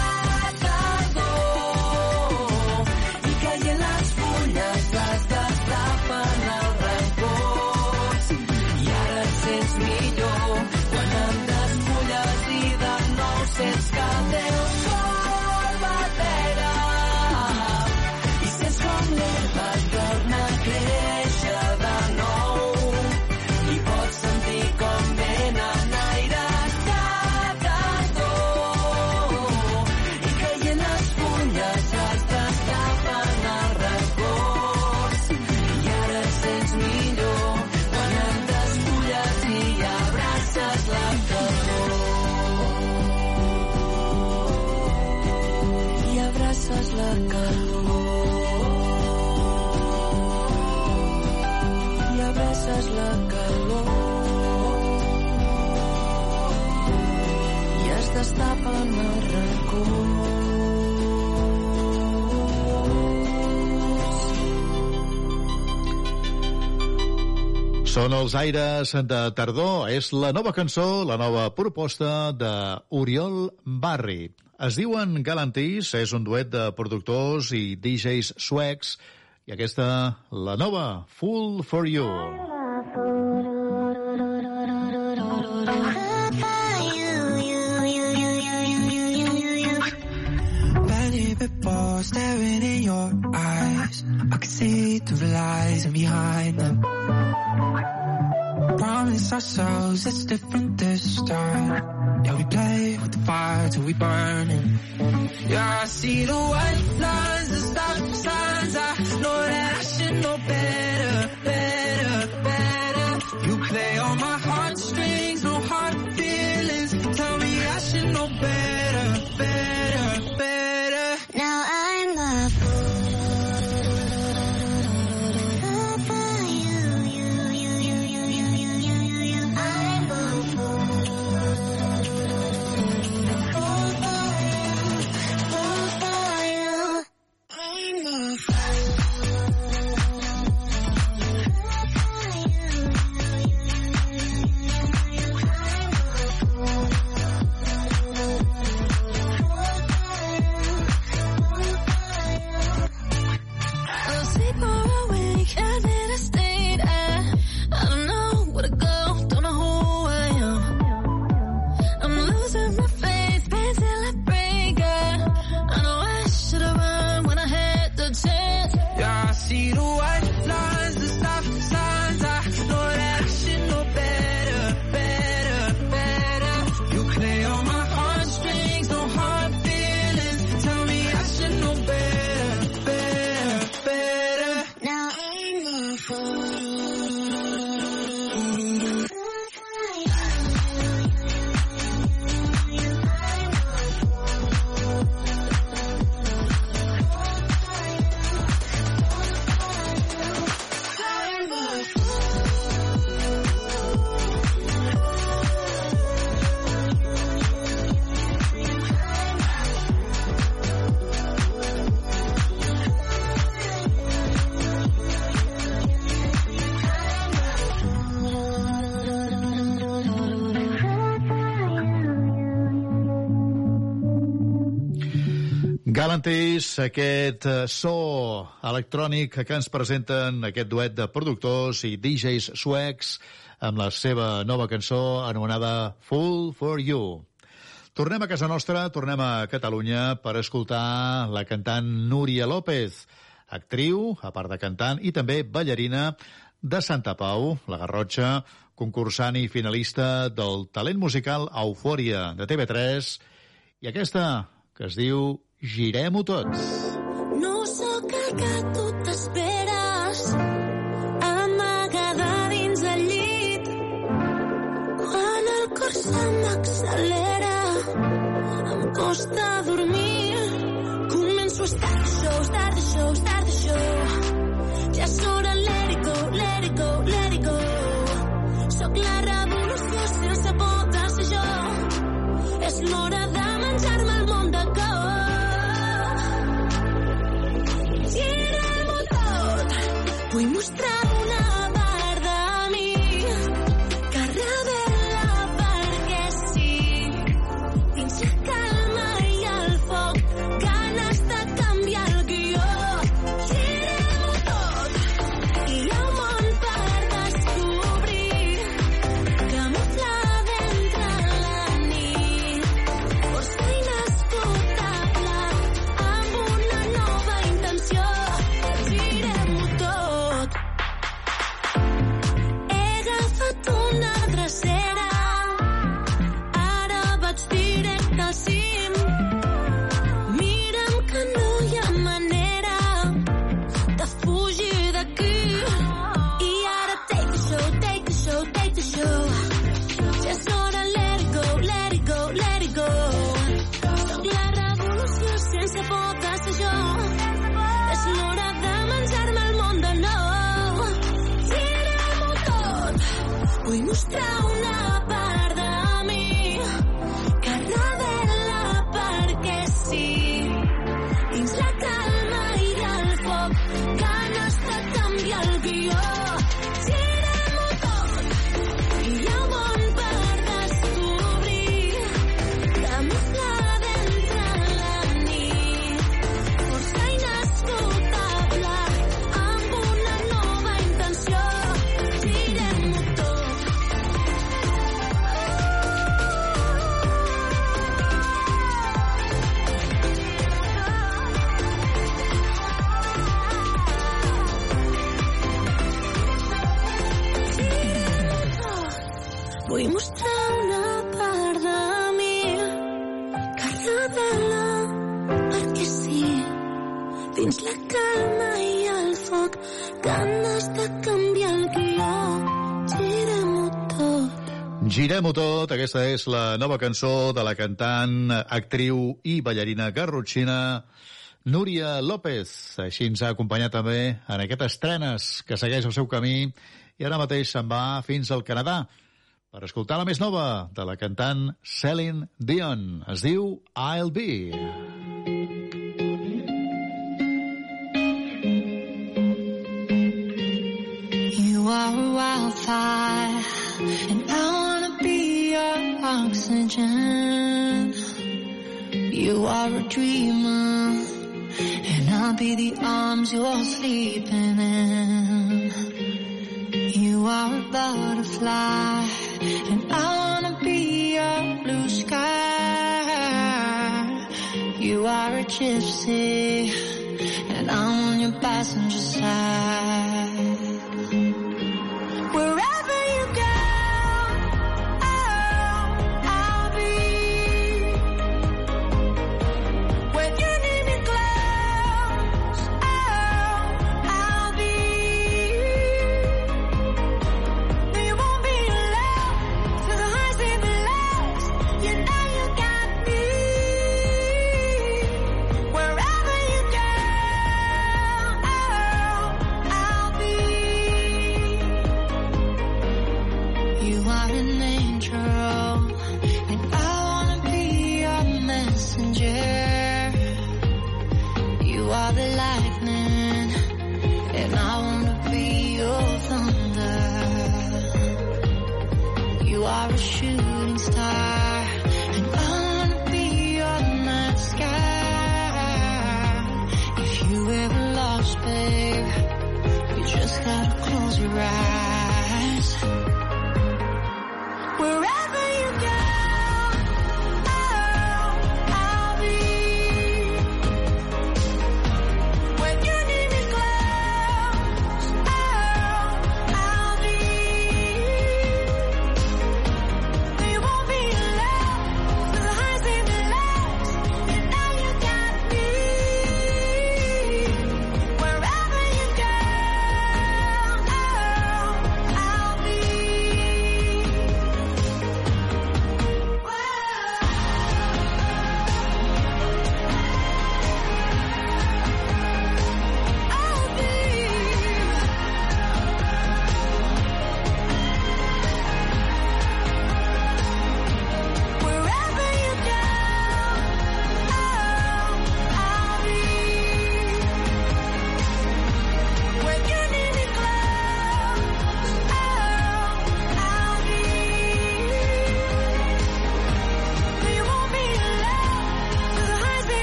Són els aires de tardor. És la nova cançó, la nova proposta de Oriol Barri. Es diuen Galantis, és un duet de productors i DJs suecs, i aquesta, la nova, Full for You. Your eyes. I can see through the lies and behind them. Promise ourselves it's different this time. Yeah, we play with the fire till we burn it. Yeah, I see the white lines, the stop signs. I know that I should know better, Galantis, aquest eh, so electrònic que ens presenten aquest duet de productors i DJs suecs amb la seva nova cançó anomenada Full for You. Tornem a casa nostra, tornem a Catalunya per escoltar la cantant Núria López, actriu, a part de cantant, i també ballarina de Santa Pau, la Garrotxa, concursant i finalista del talent musical Eufòria de TV3, i aquesta que es diu Girem-ho tots. No sóc el que tu t'esperes amagada dins el llit quan el cor se m'accelera em costa dormir començo a estar show, estar show, estar aquesta és la nova cançó de la cantant, actriu i ballarina garrotxina Núria López. Així ens ha acompanyat també en aquestes estrenes que segueix el seu camí i ara mateix se'n va fins al Canadà per escoltar la més nova de la cantant Celine Dion. Es diu I'll Be. You are a wildfire, and I wanna be your oxygen. You are a dreamer, and I'll be the arms you're sleeping in. You are a butterfly, and I wanna be your blue sky. You are a gypsy, and I'm on your passenger side. Wherever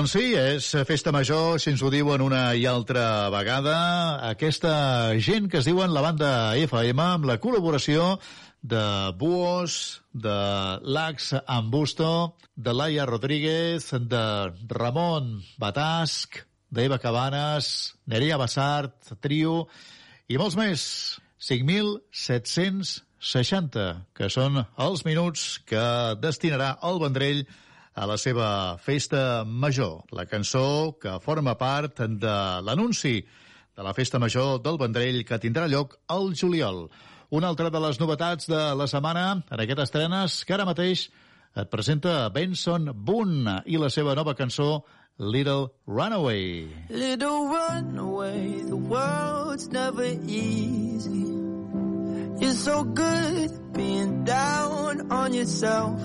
Doncs sí, és festa major, si ens ho diuen una i altra vegada. Aquesta gent que es diuen la banda FM amb la col·laboració de Buos, de Lax Ambusto, de Laia Rodríguez, de Ramon Batasc, d'Eva Cabanes, Nerea Bassart, Trio i molts més. 5.760, que són els minuts que destinarà el Vendrell a la seva festa major. La cançó que forma part de l'anunci de la festa major del Vendrell que tindrà lloc al juliol. Una altra de les novetats de la setmana en aquestes estrenes que ara mateix et presenta Benson Boone i la seva nova cançó Little Runaway. Little runaway, the world's never easy. You're so good being down on yourself.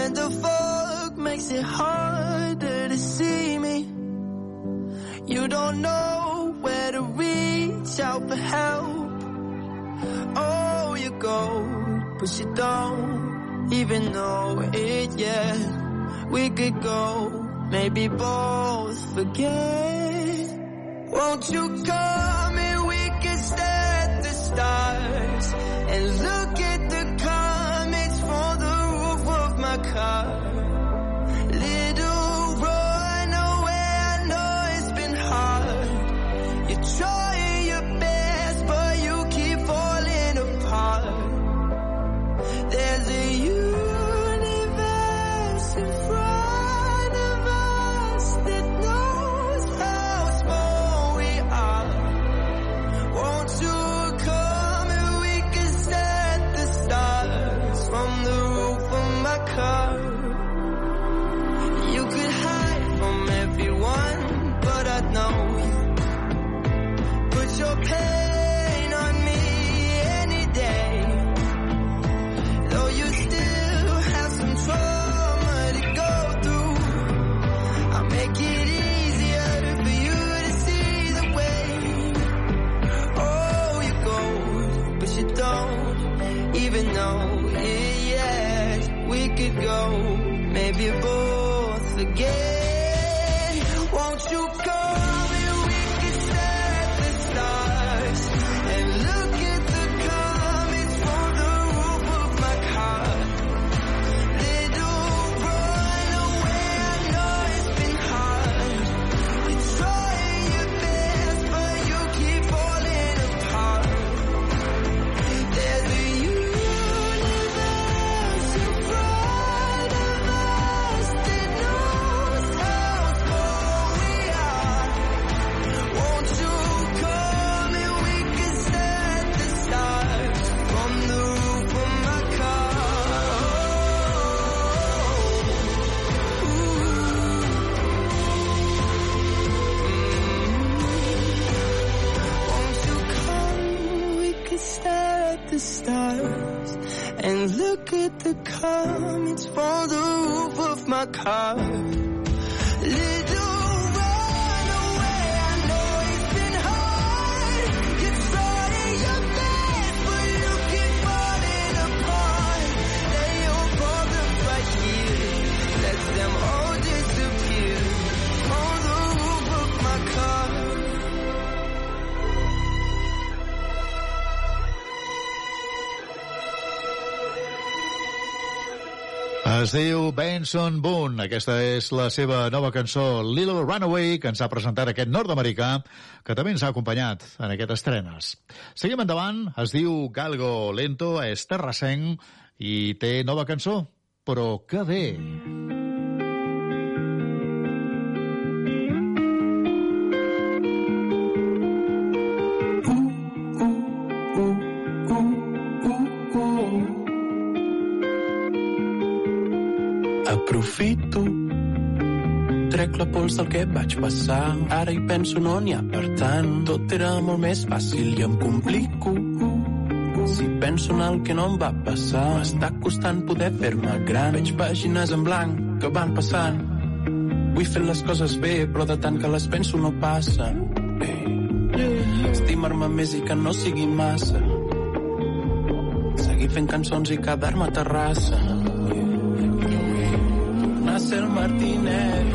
And the fog makes it harder to see me. You don't know where to reach out for help. Oh, you go, but you don't even know it yet. We could go, maybe both forget. Won't you come and we can stare at the stars and look at the car. come. Es diu Benson Boone. Aquesta és la seva nova cançó, Little Runaway, que ens ha presentat aquest nord-americà, que també ens ha acompanyat en aquestes estrenes. Seguim endavant. Es diu Galgo Lento, és terrassenc i té nova cançó. Però que bé! Aprofito. Trec la pols del que vaig passar. Ara hi penso no n'hi ha per tant. Tot era molt més fàcil i em complico. Si penso en el que no em va passar M'està costant poder fer-me gran. Veig pàgines en blanc que van passant. Vull fer les coses bé Però de tant que les penso no passa Estimar-me més i que no sigui massa. Seguir fent cançons i quedar-me a Terrassa ser el Martínez.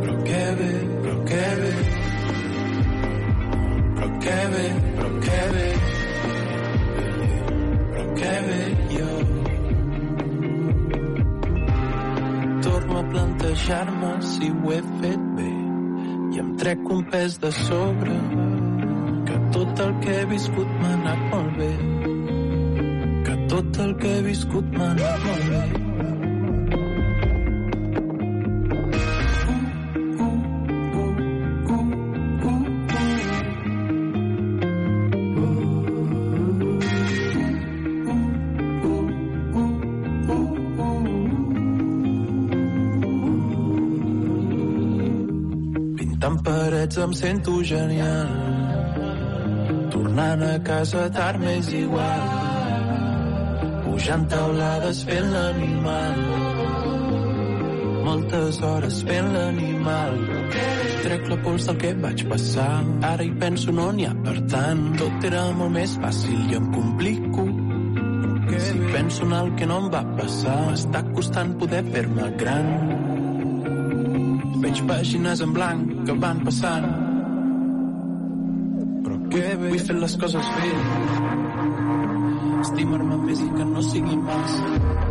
Però que bé, però que bé però que bé, però que bé però que bé jo torno a plantejar-me si ho he fet bé i em trec un pes de sobre que tot el que he viscut m'ha anat molt bé. Que tot el que he viscut m'ha anat molt bé Pintant parets em sento genial. Tornant a casa tard m'és igual. Pujant taulades fent l'animal. Moltes hores fent l'animal. Trec la pols del que vaig passar. Ara hi penso no n'hi ha per tant. Tot era molt més fàcil i em complico. Si penso en el que no em va passar, m'està costant poder fer-me gran. Veig pàgines en blanc que van passant. Però que bé. Vull fer les coses bé. Estimar-me més i que no sigui massa.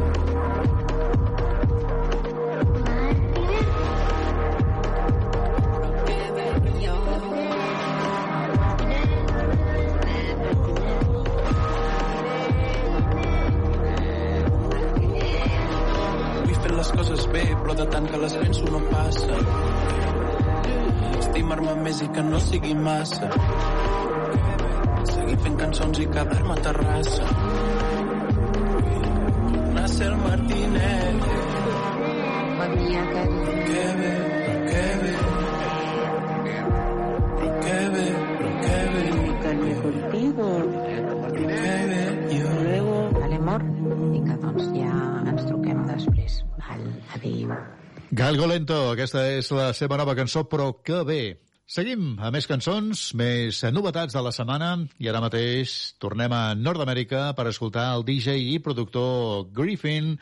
Massa. Seguir fent cançons i quedar-me a Terrassa. Nasser Martínez. Bon dia, Cari. Que bé, que bé. Però que bé, però que bé. Comunicarme contigo. Que bé, jo. Luego, vale, amor? Vinga, doncs ja ens truquem després. Val, adéu. Galgo Lento, aquesta és la seva nova cançó, però que bé. Seguim a més cançons, més novetats de la setmana, i ara mateix tornem a Nord-Amèrica per escoltar el DJ i productor Griffin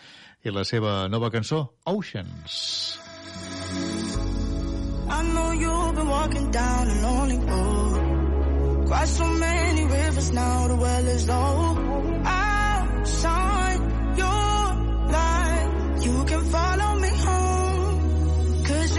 i la seva nova cançó, Oceans. I know you've been walking down a lonely road. Crossed so many rivers now, the well is low. I'll shine your light. You can follow me home. Cause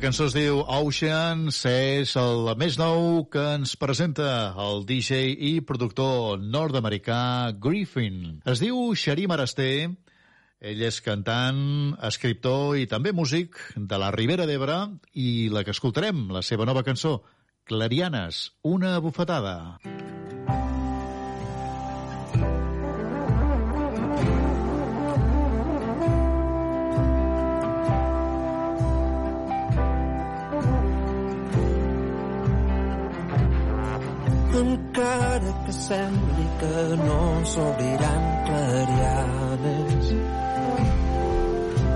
cançó es diu Oceans, és el més nou que ens presenta el DJ i productor nord-americà Griffin. Es diu Xarim Arasté, ell és cantant, escriptor i també músic de la Ribera d'Ebre i la que escoltarem, la seva nova cançó, Clarianes, una bufetada. Encara que sembli que no s'obriran clarianes.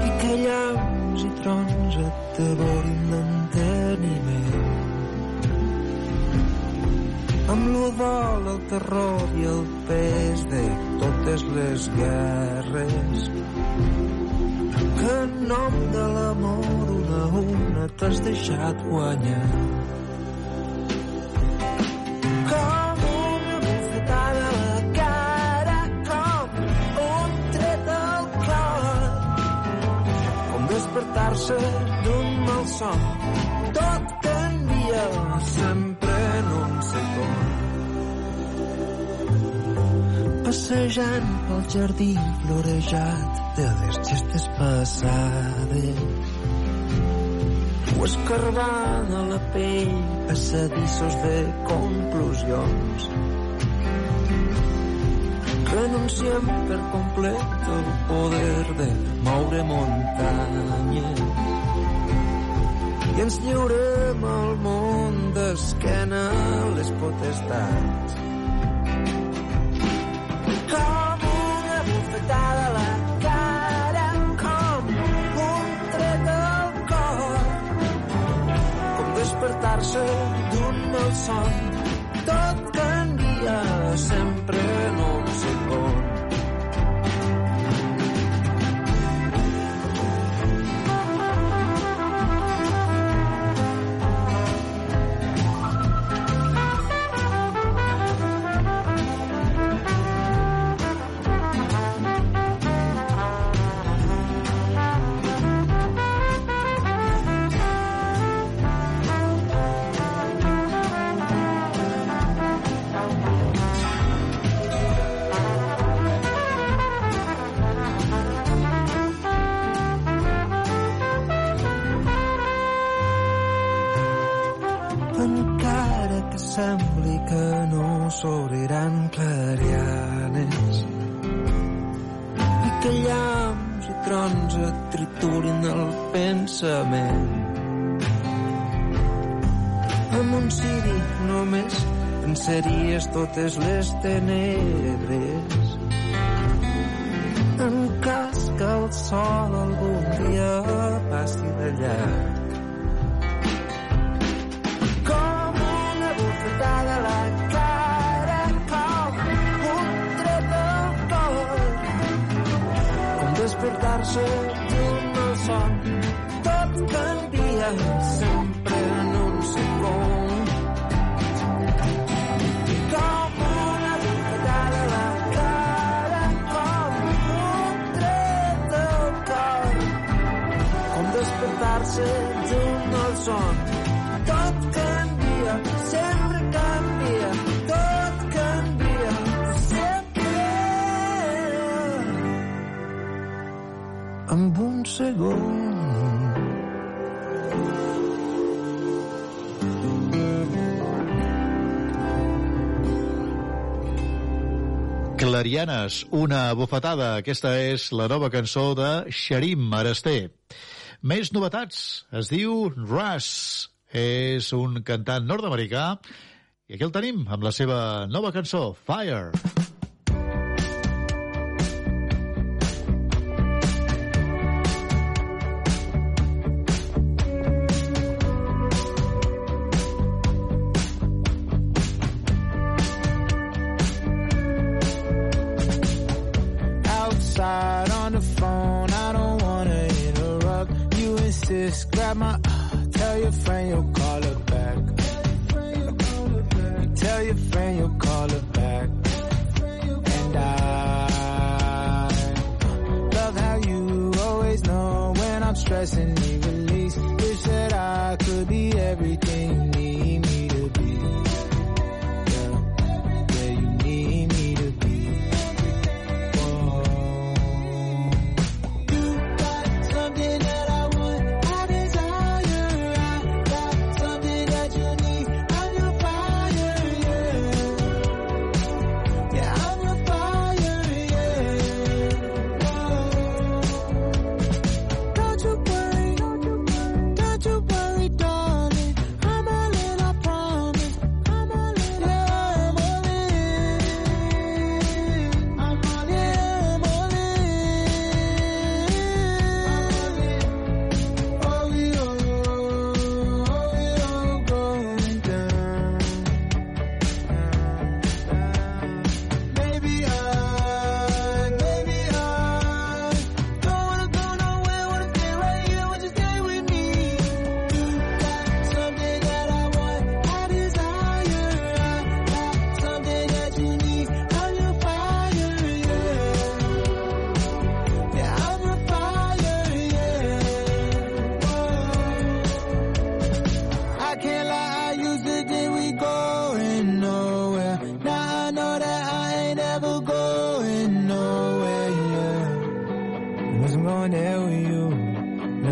I que llaus i trons et devorin l'enteniment. Amb l'odol, el terror i el pes de totes les guerres. Que en nom de l'amor una a una t'has deixat guanyar despertar-se d'un mal son. Tot canvia sempre en un segon. Passejant pel jardí florejat de les gestes passades o escarbant a la pell passadissos de conclusions renunciem per complet al poder de moure muntanyes i ens lliurem al món d'esquena les potestats. Com una bufetada a la cara com un tret al cor. Com despertar-se d'un mal son tot canvia sempre en un segon pensaries totes les tenebres Clarianes, una bufetada. Aquesta és la nova cançó de Xarim Arasté. Més novetats. Es diu Russ. És un cantant nord-americà i aquí el tenim amb la seva nova cançó, Fire. outside my.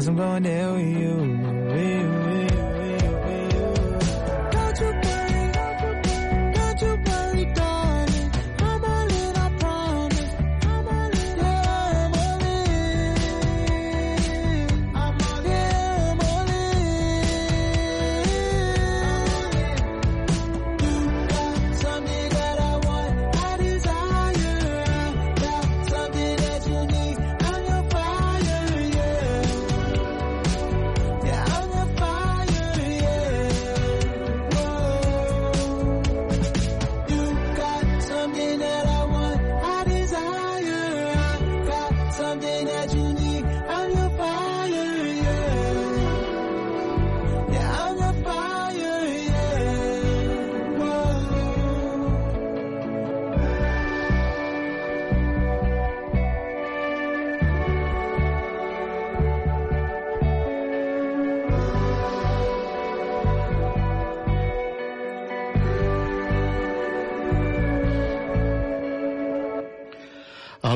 Cause I'm going down with you, with you.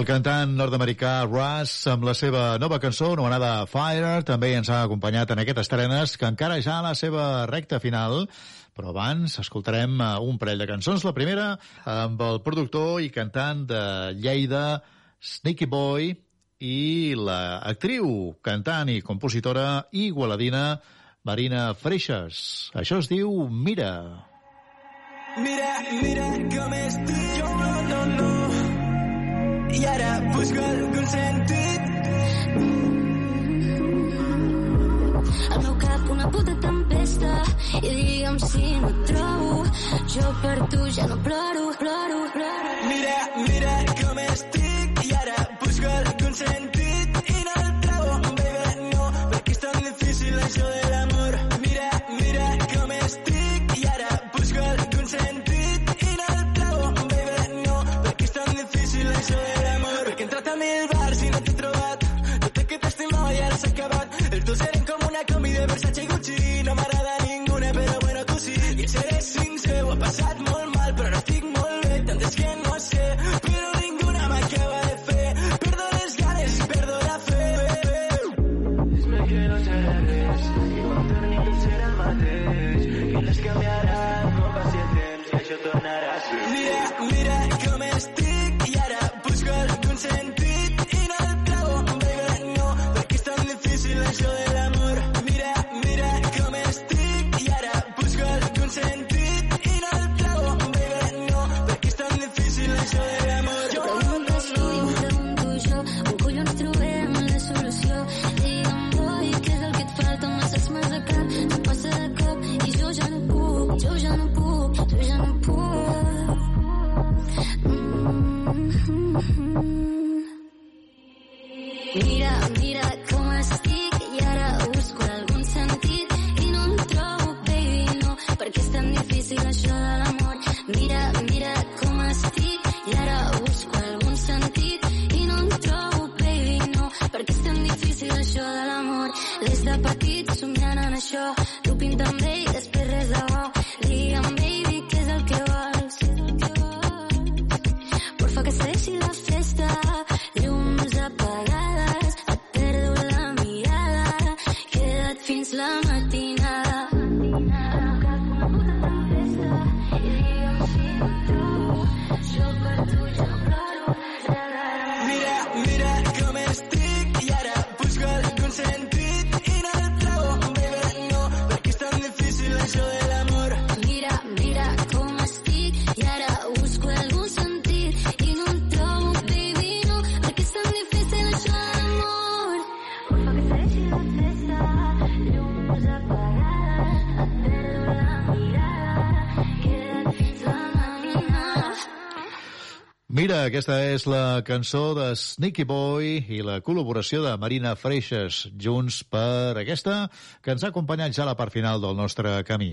cantant nord-americà Russ amb la seva nova cançó anomenada Fire també ens ha acompanyat en aquestes estrenes que encara ja a la seva recta final però abans escoltarem eh, un parell de cançons. La primera amb el productor i cantant de Lleida, Sneaky Boy, i la actriu, cantant i compositora igualadina Marina Freixas. Això es diu Mira. Mira, mira com estic jo, no, no, no i ara busco algun sentit. Al meu cap una puta tempesta i digue'm si no et trobo. Jo per tu ja no ploro, ploro, ploro. Mira, mira com estic i ara busco algun sentit i no el trobo, baby, no, perquè és tan difícil això de aquesta és la cançó de Sneaky Boy i la col·laboració de Marina Freixas, junts per aquesta, que ens ha acompanyat ja a la part final del nostre camí.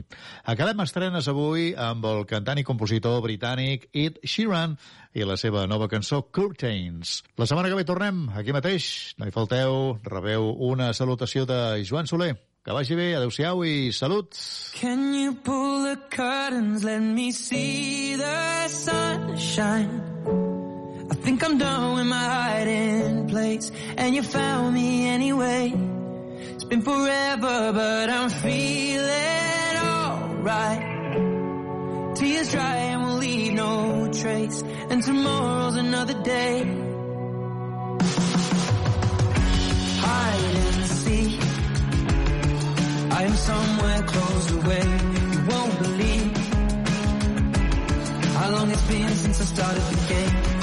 Acabem estrenes avui amb el cantant i compositor britànic Ed Sheeran i la seva nova cançó Curtains. La setmana que ve tornem aquí mateix. No hi falteu, rebeu una salutació de Joan Soler. Que vagi bé, adeu-siau i salut! Can you pull the curtains, let me see the sunshine? Think I'm done with my hiding place, and you found me anyway. It's been forever, but I'm feeling alright. Tears dry and we'll leave no trace, and tomorrow's another day. Hide and seek. I am somewhere closed away. You won't believe how long it's been since I started the game.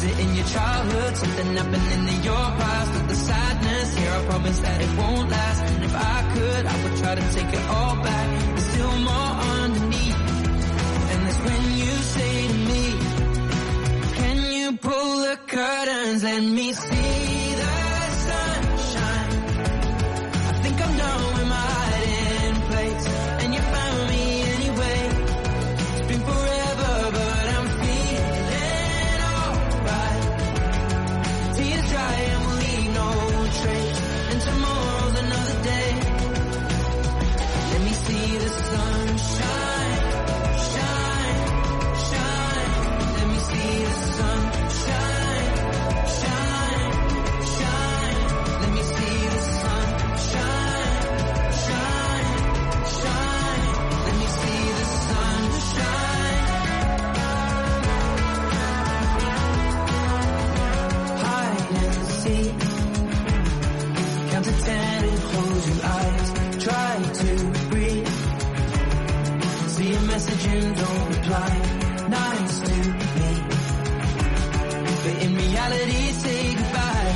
Is it in your childhood? Something happening in your past the sadness here. I promise that it won't last. And if I could, I would try to take it all back. There's still more underneath. And that's when you say to me, Can you pull the curtains? Let me see reply. Nice to meet. But in reality, say goodbye.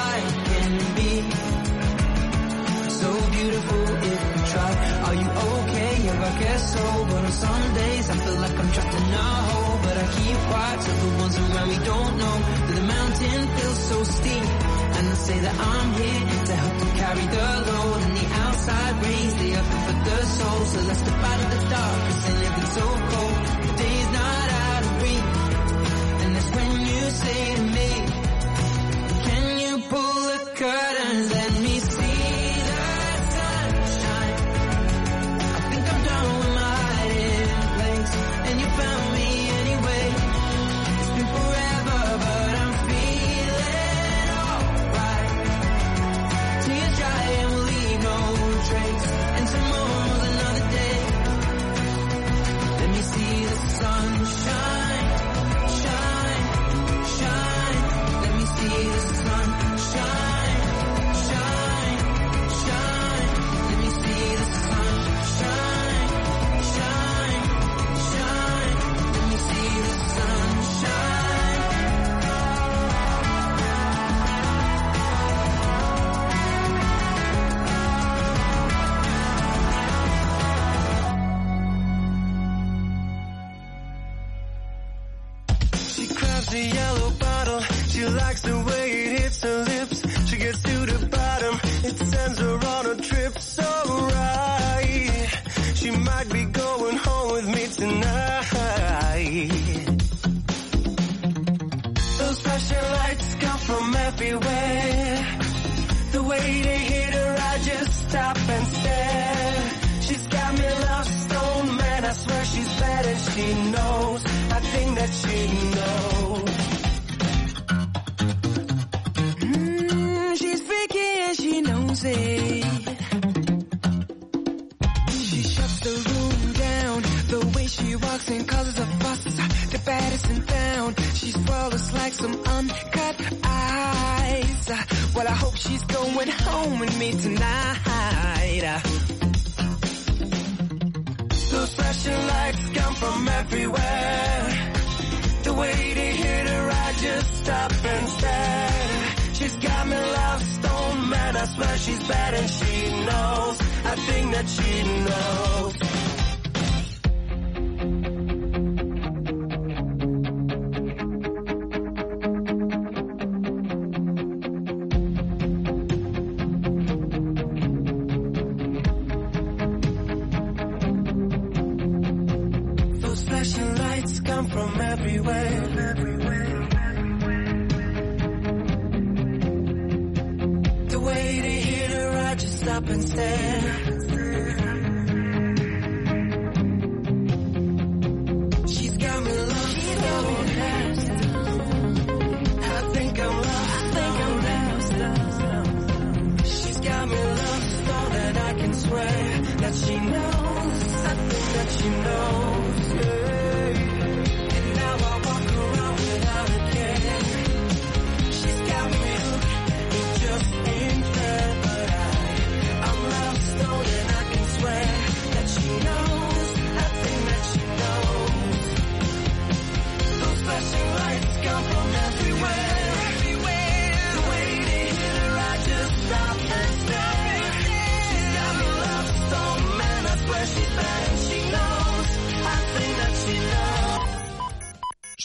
Life can be so beautiful if we try. Are you okay? Yeah, I guess so. But on some days, I feel like I'm trapped in a hole. But I keep quiet so the ones around me don't know that the mountain feels so steep. And I say that I'm here to help them carry the load. And the outside rays, they are for the soul. So let's step out of the dark, cause ain't living so